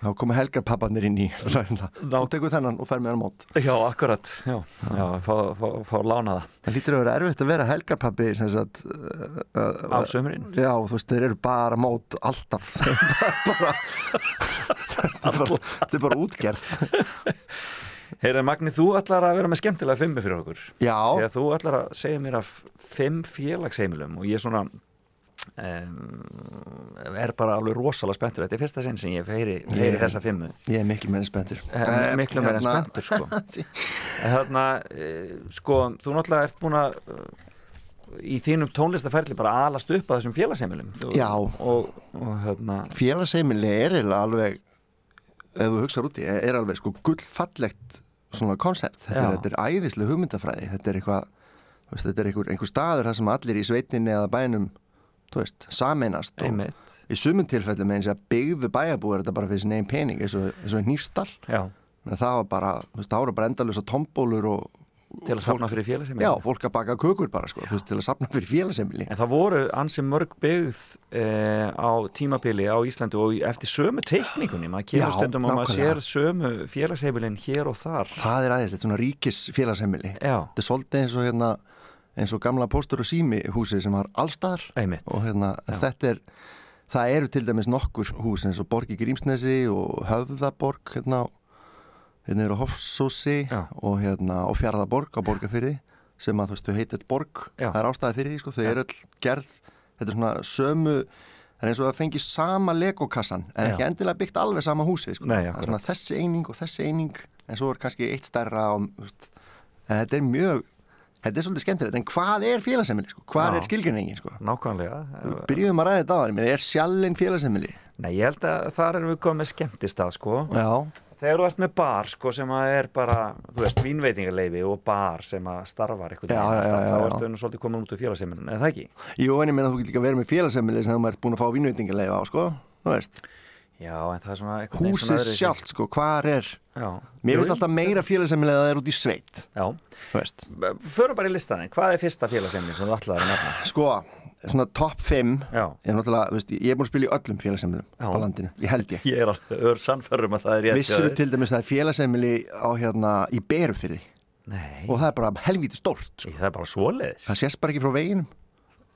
Speaker 19: þá koma helgarpappanir inn í ræðina þú tekur þennan og fer með hann mót.
Speaker 2: Já, akkurat, já, já. Fá, fá, fá lána það.
Speaker 19: Það lítur að vera erfitt að vera helgarpappi sagt uh,
Speaker 2: Á sömurinn?
Speaker 19: já, þú veist, þeir eru bara mót alltaf. Þetta, er bara, er útgerð.
Speaker 2: Heyrðu Magni, þú ætlar að vera með skemmtilega fimmu fyrir okkur.
Speaker 19: Já.
Speaker 2: Þegar þú ætlar að segja mér af fimm félagsheimilum og ég er svona um, er bara alveg rosalega spenntur. Þetta er fyrsta sinn sem ég heyri, heyri
Speaker 19: Ég-
Speaker 2: þessa fimmu.
Speaker 19: ég er miklu meira spenntur.
Speaker 2: Eh, miklu meira
Speaker 19: Hérna-
Speaker 2: spenntur sko. Þarna, eh, sko, þú náttúrulega ert búin að í þínum tónlistaferli bara alast upp að þessum félagsheimilum. Þú-
Speaker 19: Já.
Speaker 2: og, og hérna
Speaker 19: félagsheimili er alveg ef þú hugsaður úti, er alveg sko gullfallegt svona koncept. Þetta, þetta er æðislega hugmyndafræði. Þetta er eitthvað, þetta er einhver, einhver staður þar sem allir í sveitinni eða bænum veist, sameinast og
Speaker 2: Einmitt.
Speaker 19: í sumum tilfellum eins og byggðu bæjabúar þetta bara fyrir sin einn pening eins og, eins og nýfstall það var bara, þú veist, það voru bara endalösa tombólur og
Speaker 2: Til að safna fyrir félagsheimili?
Speaker 19: Já, fólk að baka kökur bara, sko, til að safna fyrir félagsheimili
Speaker 2: En það voru ansi mörg byggð eh, á tímabili á Íslandu og eftir sömu teikningunni maður kemur stundum og maður sér sömu félagsheimilin hér og þar.
Speaker 19: Það er aðeins, þetta er svona ríkis félagsheimili
Speaker 2: Já.
Speaker 19: Þetta er svolítið eins og hérna eins og gamla póstur og sími húsið sem var allstaðar
Speaker 2: Einmitt.
Speaker 19: og hérna
Speaker 2: Já.
Speaker 19: þetta er það eru til dæmis nokkur hús eins og Borg í Grímsnesi og Höfðaborg hérna, hérna eru Hofsósi og hérna og Fjarðaborg á Borgafyrði sem að þú veist, þau heitir Borg
Speaker 2: Já.
Speaker 19: það er ástæði fyrir því, sko, þau
Speaker 2: Já.
Speaker 19: eru öll gerð þetta er svona sömu það er eins og að fengi sama legokassan en
Speaker 2: Já.
Speaker 19: ekki endilega byggt alveg sama húsið sko.
Speaker 2: Nei,
Speaker 19: er svona þessi eining og þessi eining en svo er kannski eitt stærra og, en þetta er mjög þetta er svolítið skemmtilegt, en hvað er félagsemmili sko? hvað er skilgjörningin sko?
Speaker 2: Nákvæmlega
Speaker 19: Við byrjuðum að ræða þetta á þannig, er sjallinn félagsemmili?
Speaker 2: Nei, ég held að þar erum við komið með skemmtistað sko
Speaker 19: Já.
Speaker 2: Þegar þú ert með bar sko sem að er bara þú veist, vínveitingarleifi og bar sem að starfar eitthvað
Speaker 19: Já, já, já, já.
Speaker 2: ertu nú svolítið komin út úr félagsheimilin, eða það ekki?
Speaker 19: Jú, en ég meina þú getur líka verið með félagsemmili sem þú ert búin að fá vínveitingarleifa á sko,
Speaker 2: Já, en það er svona eitthvað neginn svona
Speaker 19: húsið sjálft sko, hvar er
Speaker 2: Já.
Speaker 19: mér finnst alltaf meira félagsemmili að það er út í sveit
Speaker 2: Já,
Speaker 19: þú
Speaker 2: förum bara í listaðin, hvað er fyrsta félagsheimilin sem þú ætlaði að nefna?
Speaker 19: Sko, svona top 5
Speaker 2: Já.
Speaker 19: ég er náttúrulega, þú veist, ég er búin að spila í öllum félagsemmilum
Speaker 2: Já.
Speaker 19: á landinu, ég held ég
Speaker 2: Ég er alveg ör sannfærum að það er rétt
Speaker 19: Vissur
Speaker 2: þér.
Speaker 19: til dæmis að það er félagsemmili á hérna í Berufyrði
Speaker 2: Nei.
Speaker 19: og það er bara helvítið stórt sko.
Speaker 2: Það er bara svoleiðis
Speaker 19: Það sést bara ekki frá veginum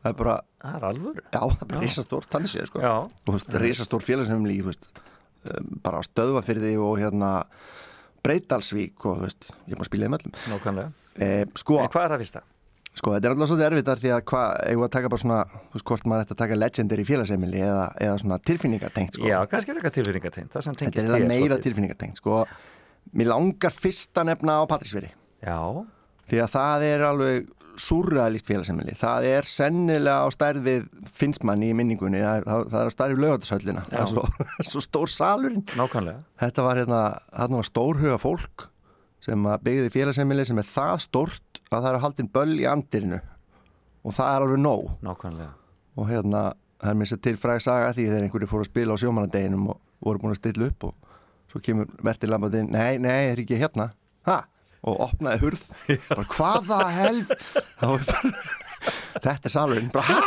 Speaker 19: Það er bara
Speaker 2: Það er alvöru
Speaker 19: Já, það er bara þannig séð sko. Og þú veist, um, bara á stöðvafyrði og hérna Breitalsvík og þú veist, ég að spila í möllum
Speaker 2: Nákvæmlega
Speaker 19: eh, Sko,
Speaker 2: En hvað er það fyrsta?
Speaker 19: Sko, þetta er alltaf svolítið erfitt þar því að hvað, eigum að taka bara svona, þú veist, hvort maður ætti að taka legendary félagsheimili eða, eða svona tilfinningatengt, sko.
Speaker 2: Já, kannski er eitthvað tilfinningatengt,
Speaker 19: Þetta er
Speaker 2: þér
Speaker 19: meira tilfinningatengt, sko. Mér langar fyrsta nefna á Patrísveri.
Speaker 2: Já.
Speaker 19: Því að það er alveg surrealist félagsemili það er sennilega á stærð við finnst manni í minningunni. Það það, það er á stærð við lögatarsöllina það er svo, svo stór salurinn.
Speaker 2: Nákvæmlega.
Speaker 19: Þetta var hérna, var stórhuga fólk sem að byggði félagsemili sem er það stórt að það er haldin böll í andirinu. Og það er alveg nóg.
Speaker 2: Nákvæmlega.
Speaker 19: Og hérna, það er mér sér til fræg saga því þegar einhverju fóru að spila á sjómanadeginum og voru búin að stilla upp og svo kemur Verti Lambadinn, nei, nei, er ekki hérna? Ha, og opnaði hurð bara, hvaða helf bara- þetta er salurinn bara, ha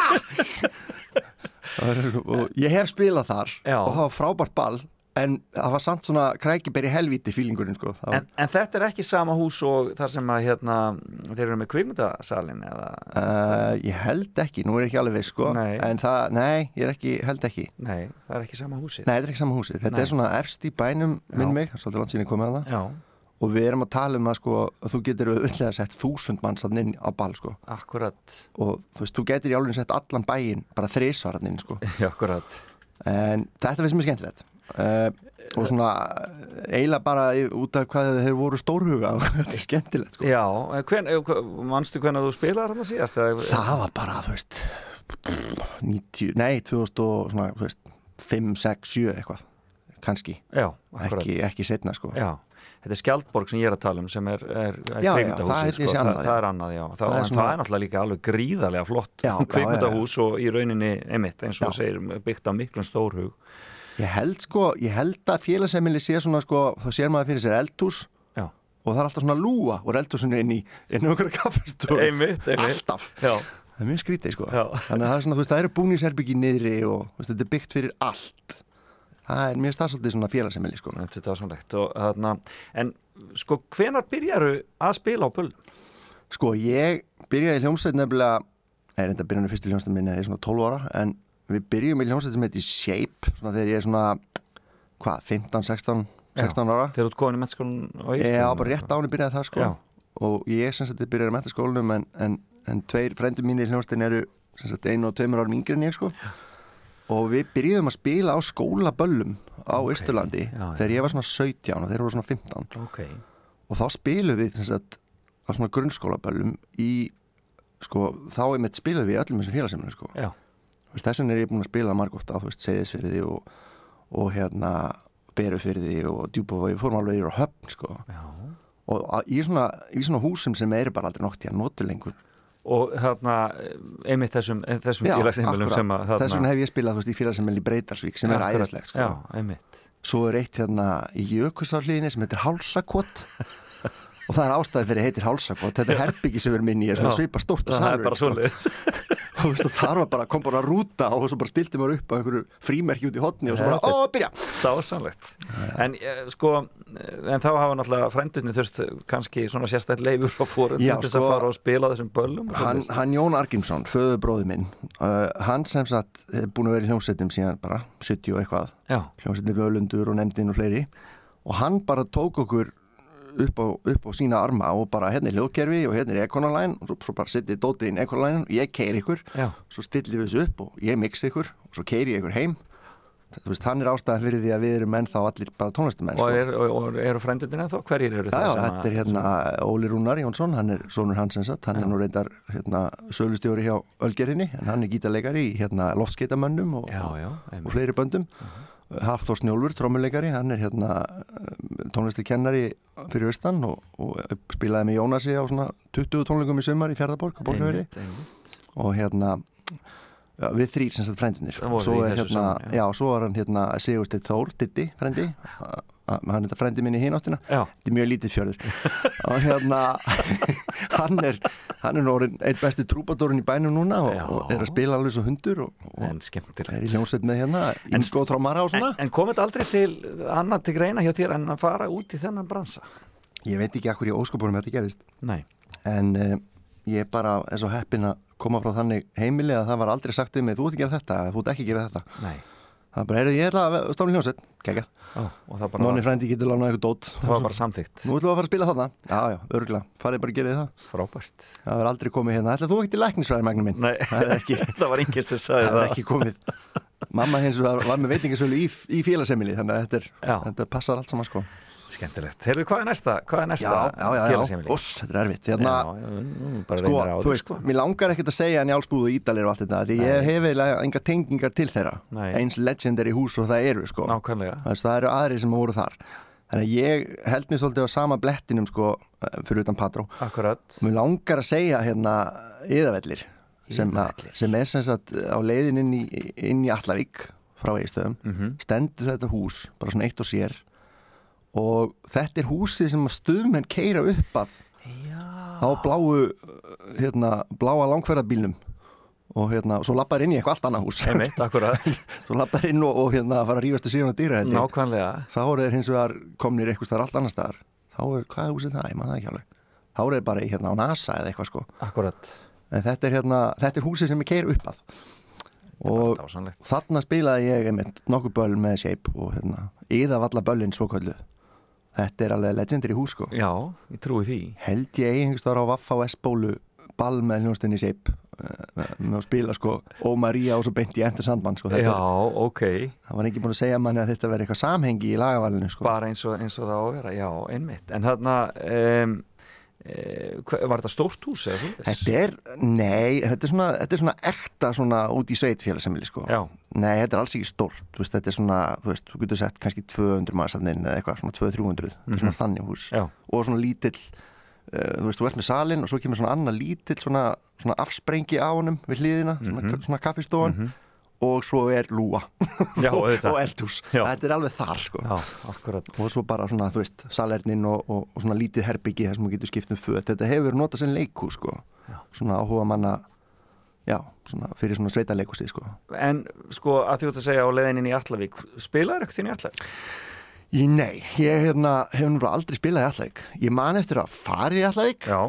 Speaker 19: og ég hef spilað þar
Speaker 2: Já.
Speaker 19: og það var frábært ball en það var samt svona krækiberi helvíti fílingurinn sko var,
Speaker 2: En, en þetta er ekki sama hús og þar sem að hérna, þeir eru með kvikmyndasalinn eða
Speaker 19: uh, ég held ekki, nú er ég ekki alveg viss sko
Speaker 2: Nei.
Speaker 19: en það, nei, ég er ekki, held ekki
Speaker 2: Nei, það er ekki sama húsið
Speaker 19: Nei, þetta er ekki sama húsið. Þetta
Speaker 2: Nei.
Speaker 19: er svona efst í bænum minn mig, svolítið ég komið að það.
Speaker 2: Já.
Speaker 19: Og við erum að tala um að sko, að þú getur auðvitað sett þúsund manns að inn á ball sko.
Speaker 2: Akkurat
Speaker 19: Og þú veist, þú getur í álunni sett allan bæinn bara þrísvar að inn sko.
Speaker 2: Akkurat
Speaker 19: En þetta finnst mér skemmtilegt. Uh, og svona eiginlega bara út af hvað þeir voru stórhuga og þetta er skemmtilegt sko.
Speaker 2: Já, en hven, eh, manstu hvernig þú spilaði þarna síðast?
Speaker 19: Það var bara, þú veist 90, nei, 2000 og svona, þú veist 5, 6, 7 eitthvað kannski,
Speaker 2: Já, akkurat
Speaker 19: ekki, ekki setna sko.
Speaker 2: Já, þetta er Skjaldborg sem ég er að tala um sem er, er, er
Speaker 19: Já, já,
Speaker 2: kvikmyndahúsið,
Speaker 19: það
Speaker 2: sko.
Speaker 19: annað,
Speaker 2: það,
Speaker 19: já.
Speaker 2: það er annað, já það,
Speaker 19: er svona-
Speaker 2: það er náttúrulega líka alveg gríðarlega flott
Speaker 19: Já, já, já, já.
Speaker 2: kvikmyndahús og í rauninni emitt eins og segir byggt af miklum stórhug
Speaker 19: Ég held sko, ég held að félagsemili sé svona sko, þá sér maður fyrir sér eldhús
Speaker 2: Já.
Speaker 19: og það er alltaf svona lúa og eldhúsinu inn í inn í okkur
Speaker 2: einmitt.
Speaker 19: Alltaf
Speaker 2: Já.
Speaker 19: Það er mjög skrítið sko
Speaker 2: Já.
Speaker 19: Þannig að það er svona, þú veist, það eru búningsherbyggi niðri og veist, þetta er byggt fyrir allt Það er mjög stafsaldið svona félagsemili sko
Speaker 2: Þetta er dásanlegt og þarna en sko hvenar byrjaru að spila á böl?
Speaker 19: Sko, ég byrjaði í hljómsveit nefnilega Nei, reynda byrjaði fyrstu hljómsveit minni þegar ég er svona 12 ára en við byrjum í hljómsveit sem heitir Shape svona þegar ég er svona hvað, 15, 16, 16 ára
Speaker 2: Þegar þú ert komin í mennskólan á
Speaker 19: Já,
Speaker 2: Íslandi?
Speaker 19: bara rétt áni byrjaði það sko
Speaker 2: Já.
Speaker 19: og ég sem sagt byrjaði að metaskólanum en, en, en tveir frendur mínir í hljómsveitin eru sem sagt einu og tveimur árum yngri en ég sko og við byrjuðum að spila á skólaböllum á Ísturlandi
Speaker 2: já, já.
Speaker 19: þegar ég var svona 17 og þeir voru svona 15
Speaker 2: Ok,
Speaker 19: og þá spilum við sagt á svona grunnskólaböllum í sko, þá er mitt spilum við öllum þessum félagseminu sko. Þess vegna er ég búin að spila margótt á, Seyðisfyrði og, og hérna Berufyrði og Djúbavogi, fórum alveg yfir á höfn sko. Og í svona, í svona húsum sem eru bara aldrei nokt í að notu lengur
Speaker 2: og þarna einmitt þessum, þessum félagsheimilum sem að
Speaker 19: þess vegna hef ég spilað, veist, í félagsemil í Breytarsvík sem er
Speaker 2: Akkurat.
Speaker 19: æðislegt sko.
Speaker 2: Já,
Speaker 19: svo er eitt hérna í Jökulsárliðinni sem heitir Hálsakott og það er ástæði fyrir heitir Hálsakott þetta er herbyggi sem inn í, er svona
Speaker 2: Já.
Speaker 19: svipa stórt
Speaker 2: Það er bara svoleiðis.
Speaker 19: veist, þar var bara, kom bara rúta og svo bara stilti maður upp á einhverju frímerki út í hotni og svo bara, ó, byrja.
Speaker 2: Dásanlegt En eh, sko, en þá hafa náttúrulega frændurni þurft kannski svona sérstætt leifur á fórum til þess
Speaker 19: sko,
Speaker 2: að fara og spila þessum böllum
Speaker 19: hann, hann Jón Argrímsson, föðubróði minn uh, hann sem sagt er búin að vera í hljómsveitum síðan bara 70 og eitthvað.
Speaker 2: Já.
Speaker 19: hljómsveitin Völundur og nefndin og fleiri. Og hann bara tók okkur upp á, upp á sína arma og bara hérna er hljóðkerfi og hérna er Econoline og svo, svo bara sittið dótið inn Econoline og ég keiri ykkur.
Speaker 2: Já.
Speaker 19: svo stillir við þessu upp og ég mixi ykkur og svo keiri ég ykkur heim. Veist, hann er ástæðan fyrir því að við erum ennþá allir bara tónlistumenn
Speaker 2: og, er, og, og eru frændurni ennþá? Hverjir eru
Speaker 19: Já,
Speaker 2: það?
Speaker 19: já, þetta er hérna Óli Rúnar Jónsson, hann er sonur hans eins og hann er nú reyndar hérna, sölustjóri hjá Ölgerinni, en hann er gítarleikari í hérna loftskeitamönnum og,
Speaker 2: Já, já,
Speaker 19: og fleiri böndum Hafþór Snjólfur, trommuleikari, hann er hérna tónlistikennari fyrir austan og, og spilaði með Jónasi á svona 20 tónleikum í sumar í Fjörðaborg á Borgaveri og hérna já, við þrýr sem sagt frændinir
Speaker 2: Það voru
Speaker 19: svo er hérna,
Speaker 2: saman, já.
Speaker 19: já, svo er hann hérna Sigursteinn Þór, A- a- hann er þetta frændi minn í hináttina. Þetta er mjög lítið fjörður. Og hérna hann er, hann er nú orðinn einn besti trúbadórun í bænum núna og, og er að spila alveg svo hundur og, og er í hljómsveit með hérna Ingo Trómara og svona.
Speaker 2: En, en kom þetta aldrei til annað til greina hjá þér en að fara út í þennan bransa?
Speaker 19: ég veit ekki akkur í óskopunum þetta gerist.
Speaker 2: Nei.
Speaker 19: en uh, ég er bara er svo heppin að koma frá þannig heimili að það var aldrei sagt um mig þú ert að gera þetta, þú ert ekki að gera þetta.
Speaker 2: Nei.
Speaker 19: Það er bara, ég ætla að stofna hljómsveit. Kekja,
Speaker 2: var-
Speaker 19: frændi getur lánað eitthvað dót.
Speaker 2: Það var bara samþykkt.
Speaker 19: Nú ætlum við að fara að spila þarna, já já, örgulega farið bara að gera það.
Speaker 2: Frábært.
Speaker 19: Það er aldrei komið hérna, ætla þú ekki til læknisfræði magnum minn?
Speaker 2: Nei,
Speaker 19: það ekki,
Speaker 2: það var enginn sem sagði
Speaker 19: það
Speaker 2: það.
Speaker 19: er ekki komið. Mamma hins var, var með veitingasölu í, í félagsemili þannig að þetta, er, þetta passar allt saman sko
Speaker 2: Skemmtilegt. Heyrðu, hvað er næsta, hvað er næsta
Speaker 19: Já, já, já? Úss, þetta er erfitt hérna, Sko, þú veist, mér langar ekkert að segja njálsbúð og ídalir og allt þetta því ég hef eiginlega enga tengingar til þeirra
Speaker 2: Nei.
Speaker 19: eins legendary hús og það eru sko.
Speaker 2: Nákvæmlega.
Speaker 19: það, það eru aðri sem voru þar þannig að ég held mér svolítið á sama blettinum sko, eh, fyrir utan Patró
Speaker 2: Akkurat.
Speaker 19: mér langar að segja hérna yðavellir sem, að- sem er sem sagt á leiðin inn í, í Allavík frá Eistöðum
Speaker 2: Mhm.
Speaker 19: stendur þetta hús bara svona eitt og sér og þetta er húsið sem stuðmenn keira upp að. Já. á bláu hérna, bláa langferðabílnum. Og hérna, svo lappar inn í eitthvað allt annað hús.
Speaker 2: Einmitt,
Speaker 19: svo lappar inn og, og hérna fara að rífastu síðan á dýra
Speaker 2: Nákvæmlega.
Speaker 19: þá eru þeir hins vegar komnir eitthvað staðar allt annað staðar. Þá er, hvað er húsið það, ég maður það ekki alveg. Þá eru þeir bara í, hérna á NASA eða eitthvað sko.
Speaker 2: Akkurat.
Speaker 19: en þetta er hérna, þetta er húsið sem ég keir upp að. Og þarna spilaði ég einmitt nokkuð böll með shape og hérna, yða valla böllin svo kölluð þetta er alveg legendary hús sko
Speaker 2: Já, ég trúi því
Speaker 19: held ég einhvers þar á Vaffa og S-bólu ball með hljónstinni shape eh, með að spila sko Ó María og svo beint í Enter Sandman sko þetta
Speaker 2: Já,
Speaker 19: er,
Speaker 2: ok.
Speaker 19: það var ekki búin að segja manni að þetta verði eitthvað samhengi í lagavalinu sko
Speaker 2: Bara eins og, eins og það á að vera, já, einmitt. En þarna, um, var þetta stórt hús eða þú
Speaker 19: Þetta er, nei, þetta er svona, þetta er svona ekta svona út í sveit félagsamili sko.
Speaker 2: Já.
Speaker 19: Nei, þetta er alls ekki stórt, þú veist, þetta er svona, þú veist, þú getur sett kannski 200 mannsanninn eða eitthvað, svona 200-300, þetta er svona
Speaker 2: Mhm.
Speaker 19: þannig hús.
Speaker 2: Já.
Speaker 19: Og svona lítill, uh, þú veist, þú ert með salin og svo kemur svona annað lítill, svona, svona afsprengi á honum við hliðina, svona,
Speaker 2: Mhm.
Speaker 19: svona kaffistofan og svo er lúa
Speaker 2: Já,
Speaker 19: og, og eldhús.
Speaker 2: Já.
Speaker 19: Þetta er alveg þar, sko.
Speaker 2: Já.
Speaker 19: Og svo bara svona, þú veist, salernin og, og, og svona lítið herbyggi þar sem þú getur skipt um föt. Þetta hefur notað sem leikhús, sko. Svona áhuga manna, já, svona fyrir svona sveita leikhúsið, sko.
Speaker 2: En sko, að þú ert að segja á leiðinni í Allavík, spilaður ekkert inn í Allavík?
Speaker 19: Ég, nei, ég hérna, hef nú aldrei spilað í Allavík. Ég man eftir að farið í Allavík.
Speaker 2: Já.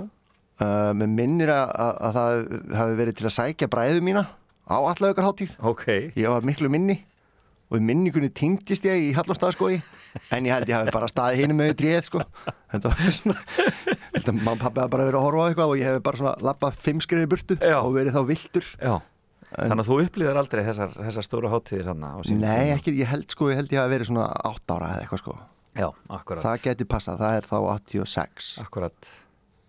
Speaker 19: Uh, með minnir að, að, að það hafi verið til að sækja bræðu mína á Allavíkarháttíð.
Speaker 2: Ok.
Speaker 19: Ég var miklu minni og minningunni týndist ég í Hallastafskói en ég held ég hafi bara staðið hinu með dréð sko. Þetta var svona, þetta mamma og pappi hafa bara verið að horfa á eitthvað og ég hef bara svona lappað fimm skriði burtu
Speaker 2: Já.
Speaker 19: og verið þá viltur.
Speaker 2: Já. Þannig að þú upplýðir aldrei þessar, þessar stóru sínum
Speaker 19: Nei, ekki, ég held sko, ég held ég hafi verið svona átt ára eða eitthvað sko.
Speaker 2: Já, akkurat.
Speaker 19: Það geti passað, það er þá 86.
Speaker 2: Akkurat.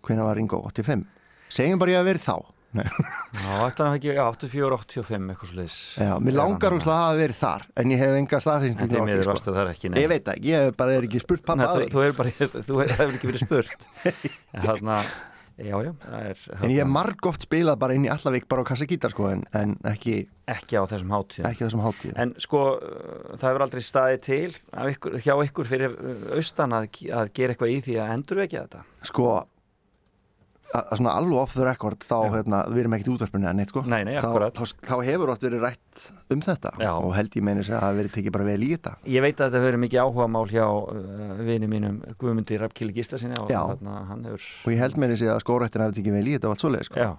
Speaker 19: Hvenær var Ringo? 85? Segjum bara ég að verið þá.
Speaker 2: Já, ætlaði hann ekki, já, 84, 85, eitthvað sluðis.
Speaker 19: Já, mér langar úr það að hafa verið þar en ég hef enga
Speaker 2: ekki, nei.
Speaker 19: Ég veit ekki, ég bara er ekki spurt pappa
Speaker 2: Nei,
Speaker 19: að
Speaker 2: þú, þú bara, þú hefur ekki verið spurt. en þarna, já, já, það er...
Speaker 19: En ég hef margóft spilað bara inn í Allavík bara á kassagítar sko en, en ekki
Speaker 2: Ekki á þessum hátíðum.
Speaker 19: Ekki á þessum hátíðum.
Speaker 2: En sko, uh, það hefur aldrei staðið til ykkur, hjá ykkur fyrir uh, austan að, að gera eitthvað í því að endurvekja þetta.
Speaker 19: sko að, að svona alveg off the record þá hérna, við erum ekkert í útvarpinu en neitt sko.
Speaker 2: Nei, nei,
Speaker 19: þá, þá, þá hefur oft verið rætt um þetta
Speaker 2: Já.
Speaker 19: og held ég meini að það hafi verið tekið bara vel í þetta.
Speaker 2: Ég veit að þetta hefur verið mikið áhuga mál hjá uh, vini mínum Guðmundi Rappkili Gíslasinni og hefur...
Speaker 19: og ég held meini að skórættin hafi tekið vel í þetta og allt svoleið sko.
Speaker 2: Já,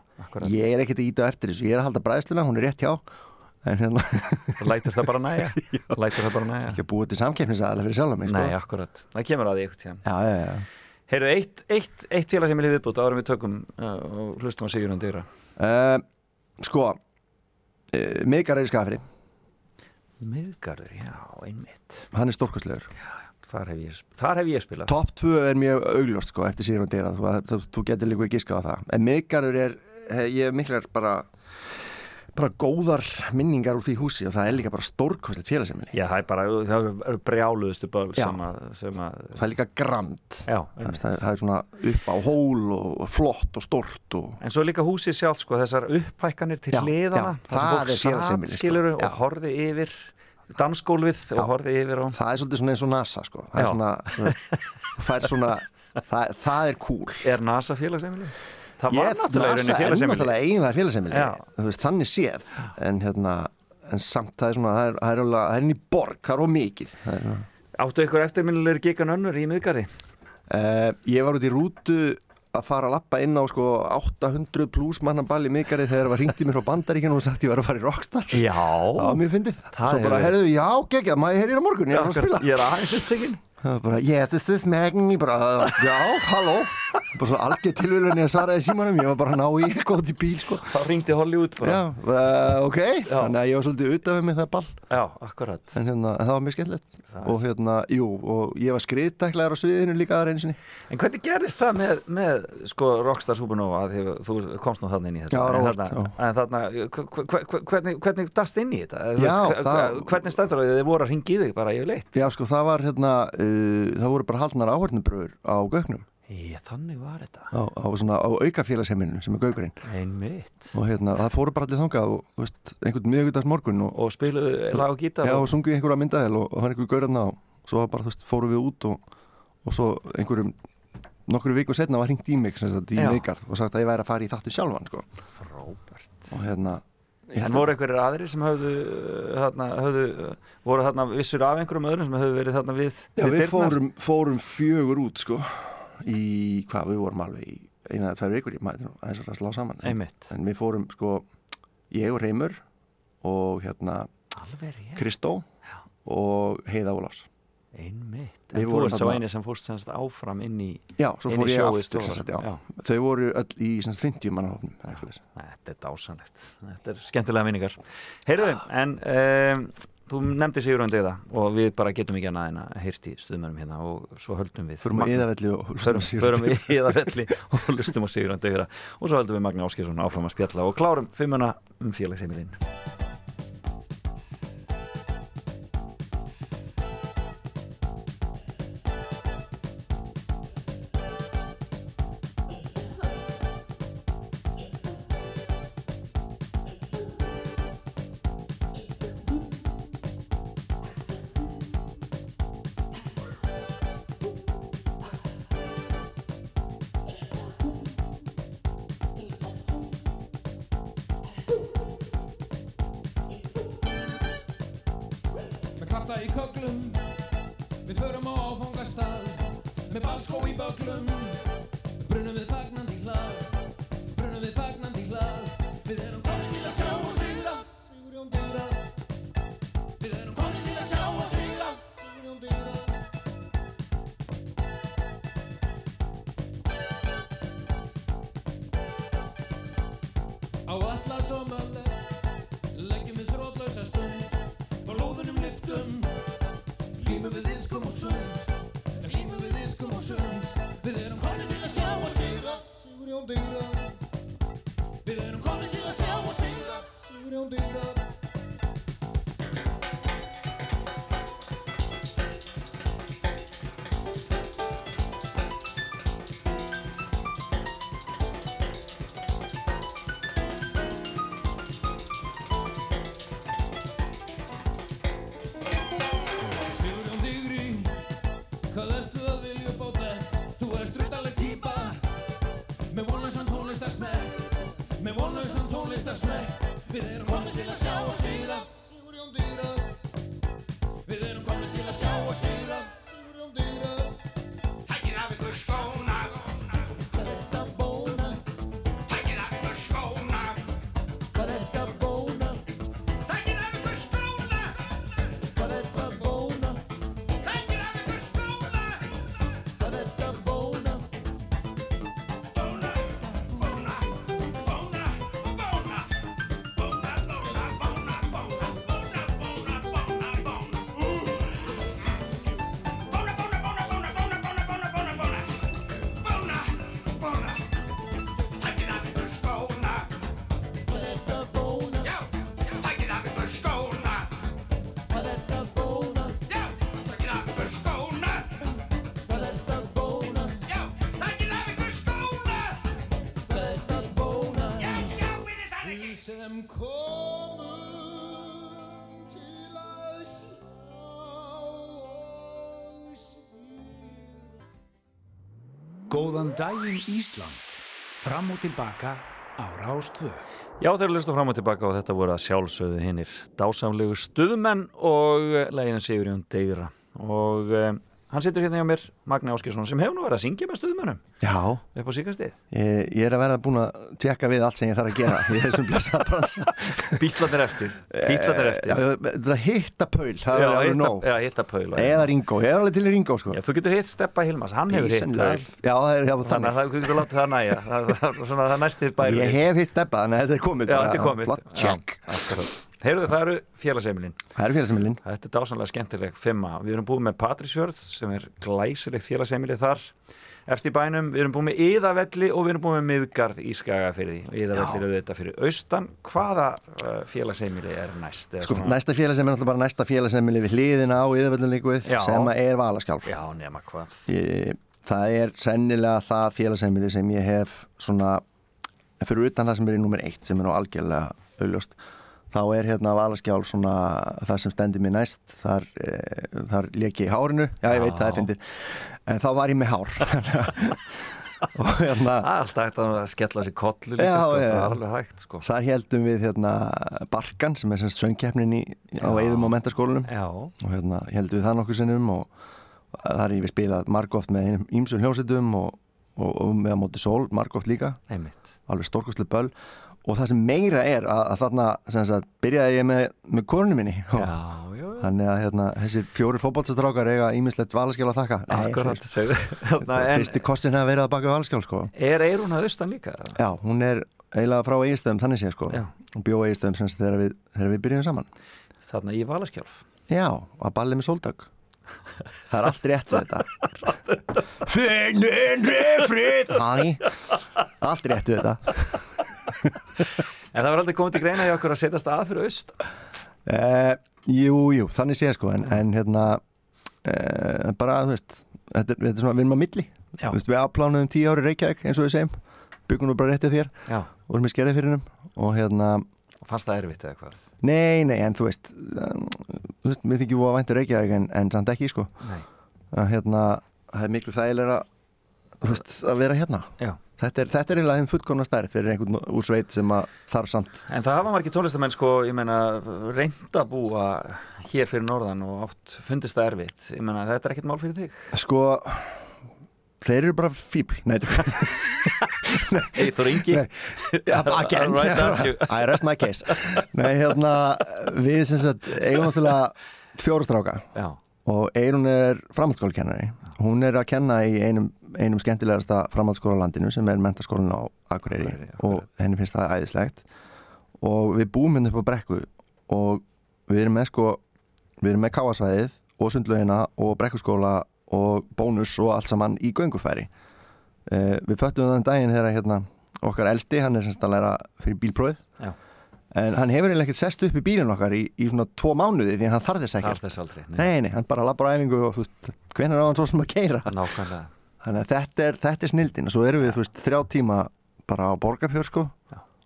Speaker 19: ég er ekkert að íta á eftir þessu, ég er að halda bræðsluna, hún er rétt hjá. En hérna
Speaker 2: Lætur það bara næja? Lætur það bara næja?
Speaker 19: ekki að búa til samkeppnisaðalega fyrir sjálf
Speaker 2: að
Speaker 19: já, já, já.
Speaker 2: Heyrðu, eitt, eitt, eitt félag sem er viðbútt árum við tökum uh, og hlustum á Sigurðan Dyra.
Speaker 19: Uh, sko uh, miðgar er í skafri
Speaker 2: Miðgarður, já, einmitt.
Speaker 19: hann er stórkostlegur
Speaker 2: Þar hef ég, þar hef ég spilað.
Speaker 19: Top 2 er mjög augljóst sko eftir og dyrra þú, þú, þú getur líka að giska á það en miðgarður er, ég miklar bara bara góðar minningar úr því húsi og það er líka bara stórkostlegt félagsemili
Speaker 2: Já, það er bara, það eru brjáluðustu
Speaker 19: Já.
Speaker 2: sem að, sem að...
Speaker 19: það er líka grand.
Speaker 2: Já,
Speaker 19: það, er- það, er- er svona upp á hól og, flott og stort og
Speaker 2: En svo líka húsið sjálf, sko, þessar upphækkanir til hliðana,
Speaker 19: það er
Speaker 2: satt,
Speaker 19: sko.
Speaker 2: og horfið yfir dansgólfið og horfið yfir og...
Speaker 19: það er svolítið svona eins og NASA sko. Það er svona, það er svona það, það er cool.
Speaker 2: Er NASA félagsheimili? Það var náttúrulega
Speaker 19: er eiginlega félagsheimili. Þannig séð. En hérna, en samt það er svona það er, það er, alveg, það er inn í borg, það er ómikið það er,
Speaker 2: Áttu ykkur eftirminnilegur gigan önnur í miðgarði?
Speaker 19: uh, ég var út í rútu að fara að lappa inn á sko 800 pluss mannan ball í miðgarði þegar það var hringt í mér frá bandaríkinu og sagt ég var að fara í Rockstar.
Speaker 2: Já.
Speaker 19: Já, mér fyndið.
Speaker 2: Það
Speaker 19: Svo bara, herðu, já, geggja, maður hér á morgun, ég er að spila.
Speaker 2: Ég er aðeins upptökin
Speaker 19: Það var bara, yes, is this Megan? Ég bara, já, halló. Bara svo algjör tilvílunni að svaraði símanum. Ég var bara að ná í eitthvað út í bíl sko.
Speaker 2: þá ringdi Hollywood bara.
Speaker 19: Já, uh, ok, þannig að ég var svolítið utan við mig það ball.
Speaker 2: Já, akkurat.
Speaker 19: En, hérna, það var mjög skemmtilegt. Og hérna, jú, og ég var skriðdæklar á sviðinu líka aðra einu sinni.
Speaker 2: En hvernig gerðist það með, með sko, Rockstar Supernova? Að þú komst nú þannig inn í þetta.
Speaker 19: Já,
Speaker 2: þarna, en þarna hve- hve- hve- hvernig, hvernig dast inn í þetta?
Speaker 19: Já, það-
Speaker 2: Hvernig stendur það að þið voru að ringi í þig bara yfir leitt?
Speaker 19: Já, sko, það voru bara haldnar áhörnubröður á Gauknum
Speaker 2: Já, þannig var þetta.
Speaker 19: Á, á, svona, á aukafélagsheimilinu sem er Gaukurinn
Speaker 2: Einmitt.
Speaker 19: Og hérna, það fóru bara allir þangað og, veist, einhvern miðugudags morgun og,
Speaker 2: og spiluðu lag og gítar
Speaker 19: Já,
Speaker 2: og-
Speaker 19: og sungu einhverja myndaðel og, það var einhver gaurarna og svo bara, veist, fóru við út og, og svo einhverjum nokkru viku setna var hringt í mig sem sagt, í og sagt að ég væri að fara í þáttu sjálfan sko.
Speaker 2: Frábært.
Speaker 19: Og hérna ég
Speaker 2: En voru einhverjir aðrir sem höfðu, þarna, höfðu voru þarna vissur af einhverjum öðrum sem höfðu verið þarna við,
Speaker 19: Já,
Speaker 2: við
Speaker 19: við fórum, fórum fjögur út sko í, hvað, við vorum alveg í eina eða tvær vikur, ég maður aðeins að slá saman en, en við fórum sko ég og Reymur og hérna. Kristó og Heiða Ólafs
Speaker 2: Einmitt.
Speaker 19: Við
Speaker 2: En þú ert sá eini sem fórst semst áfram inn í
Speaker 19: Já, svo fór ég aftur sagt, já. Þau voru öll í sem sagt, 50 mannahofnum.
Speaker 2: Þetta er dásanlegt Þetta er skemmtilega minningar. Heyrðu, en um, þú nefndi Sigurðan Degða og við bara getum ekki annað en að heyrti stuðmönnum hérna og svo höldum við
Speaker 19: Förum á
Speaker 2: Magna-
Speaker 19: Iðavelli og hlustum á
Speaker 2: Förum-
Speaker 19: Sigurð
Speaker 2: Förum
Speaker 19: Daða.
Speaker 2: í Iðavelli og hlustum á Sigurðan Degða og svo höldum við Magna Áskilsson áfram að spjalla og klárum fimmuna um félagsheimilinn
Speaker 17: Krafta í köglum. Við förum á áfangastað Með balskó í böglum. Brunum við fagnandi hlað Brunum við fagnandi
Speaker 6: Góðan daginn Ísland. Fram og tilbaka á Rástvö
Speaker 2: Já, þeir lustu fram og tilbaka og þetta voru að sjálfsögðu hinnir dásamlegu stuðmenn og leginu Sigurjón Degra. Og um, hann situr hérna hjá mér, Magni Áskjesson sem hefur nú verið að syngja með stuðmönnum
Speaker 19: Já,
Speaker 2: upp á síkastið
Speaker 19: ég, ég er að verða búin að tjekka við allt sem ég þarf að gera í þessum blessaða bransa.
Speaker 2: Bítlarnir eftir Bítlarnir eftir.
Speaker 19: Já, Það er hitta paul, það er alveg nóg.
Speaker 2: Já, hitta paul
Speaker 19: Eða Ringo, ég er alveg til í Ringo sko.
Speaker 2: Já, þú getur hitt Steppa Hilmas, hann hefur hitt
Speaker 19: love. Já, það er hjá
Speaker 2: Þannig.
Speaker 19: Þannig
Speaker 2: að það- þú getur látið það næja Það það næstir bæri
Speaker 19: Ég hef hitt steppa, þannig að þetta er komið
Speaker 2: Heyrðu, það eru félagseimilin
Speaker 19: Það eru félagseimilin
Speaker 2: Þetta er dásanlega skemmtileg fimma. Við erum búið með Patrísfjörð sem er glæsilegt félagseimili þar. Eftir bænum, við erum búið með Íðavelli og við erum búið með Miðgarð í Skagafyrði Íðavelli eru þetta fyrir austan. Hvaða uh, félagseimili er næst?
Speaker 19: Sko,
Speaker 2: svona-
Speaker 19: næsta félagsemi er náttúrulega bara næsta félagsemi við hliðina á yðurvöldun líkuð sem er valaskjálf.
Speaker 2: Já, nema hvað.
Speaker 19: Það er sennilega það félagsemi sem ég hef svona í þá er hérna valaskjálf svona það sem stendur mér næst þar, e, þar leki ég hárinu já ég veit það er fyndið en þá var ég með hár og hérna
Speaker 2: alltaf hægt að skella sér kollu líka
Speaker 19: Já,
Speaker 2: sko,
Speaker 19: já.
Speaker 2: það er alveg hægt sko.
Speaker 19: Þar heldum við hérna Barkan sem er semst söngkeppnin í, á
Speaker 2: Já.
Speaker 19: Eðum og mentaskólanum
Speaker 2: Já.
Speaker 19: og hérna heldum við það nokkuð sinnum og þar er ég spilað margóft með ímsum hljómsveitum og, og, og með á móti sól margóft líka
Speaker 2: Einmitt.
Speaker 19: alveg stórkostlu böll og það sem meira er að, að þarna sagt, byrjaði ég með, með kornu minni.
Speaker 2: Já, já,
Speaker 19: þannig að hérna, þessir fjóri fótballtastrákar eiga ímislegt valaskjál að þakka. Fyrsti kostin hefur verið að baka valaskjál sko.
Speaker 2: Er Eirún að austan líka?
Speaker 19: Já, hún er eiginlega frá eiginstöðum þannig sé sko. Hún bjó eiginstöðum sem sagt þegar við, þegar við byrjum saman.
Speaker 2: Þarna í Valaskjálf
Speaker 19: Já, að balli með sóldögg. Það er allt rétt við þetta. Finnir frið allt rétt við þetta
Speaker 2: En það var aldrei komið til greina í okkur að setjast að fyrir aust
Speaker 19: uh, Jú, jú, þannig sé sko en, en hérna uh, bara, þú veist þetta, er- þetta er svona, við erum að milli. Þú veist, Við afplánuðum tíu ári Reykjavík eins og við segjum byggum nú bara réttið þér
Speaker 2: Já.
Speaker 19: og erum í hennum og hérna
Speaker 2: Og fannst það erfitt eða hvað?
Speaker 19: Nei, nei, en þú veist um, þú veist, mér þú að væntu Reykjavík en, en samt ekki, sko að hérna, það er miklu þægilega að vera hérna
Speaker 2: Já.
Speaker 19: Þetta er, þetta er eiginlega þeim fullkomna stærð fyrir einhvern úr sveit sem að þarf samt
Speaker 2: En það hafa margir tónlistamenn sko, ég meina, reynda búa hér fyrir norðan og átt fundist það erfitt. Ég meina, þetta er ekkert mál fyrir þig.
Speaker 19: Sko, þeir eru bara fíbl Nei,
Speaker 2: Eithor Ingi.
Speaker 19: Nei, ja, again. I rest my case Nei, hérna, við sem sagt eigum náttúrulega fjórustráka
Speaker 2: Já.
Speaker 19: Og Eirún er framhaldsskólakennari hún er að kenna í einum, einum skemmtilegasta framhaldsskóla á landinu sem er mentaskólan á Akureyri og henni finnst það æðislegt. Og við búum hérna upp á brekku og við erum með sko við erum með káasvæðið og sundlaugina og brekkuskóla og bónus og allt saman í göngufæri. Uh, við föttum þann daginn þegar hérna okkar elsti, hann er semst að læra fyrir bílprófið.
Speaker 2: Já.
Speaker 19: En hann hefur eiginlega ekkert sest upp í bílinn okkar í, í svona tvo mánuði því að hann þarf þess ekkert.
Speaker 2: Þarf þess aldrei, nei.
Speaker 19: nei, nei, hann bara labbar á æfingu og þú veist, hvenær á hann svo sem að keira
Speaker 2: Nákvæmlega.
Speaker 19: þannig að þetta er, þetta er snildin og svo erum við, þú veist, þrjá tíma bara á borgarfjör sko.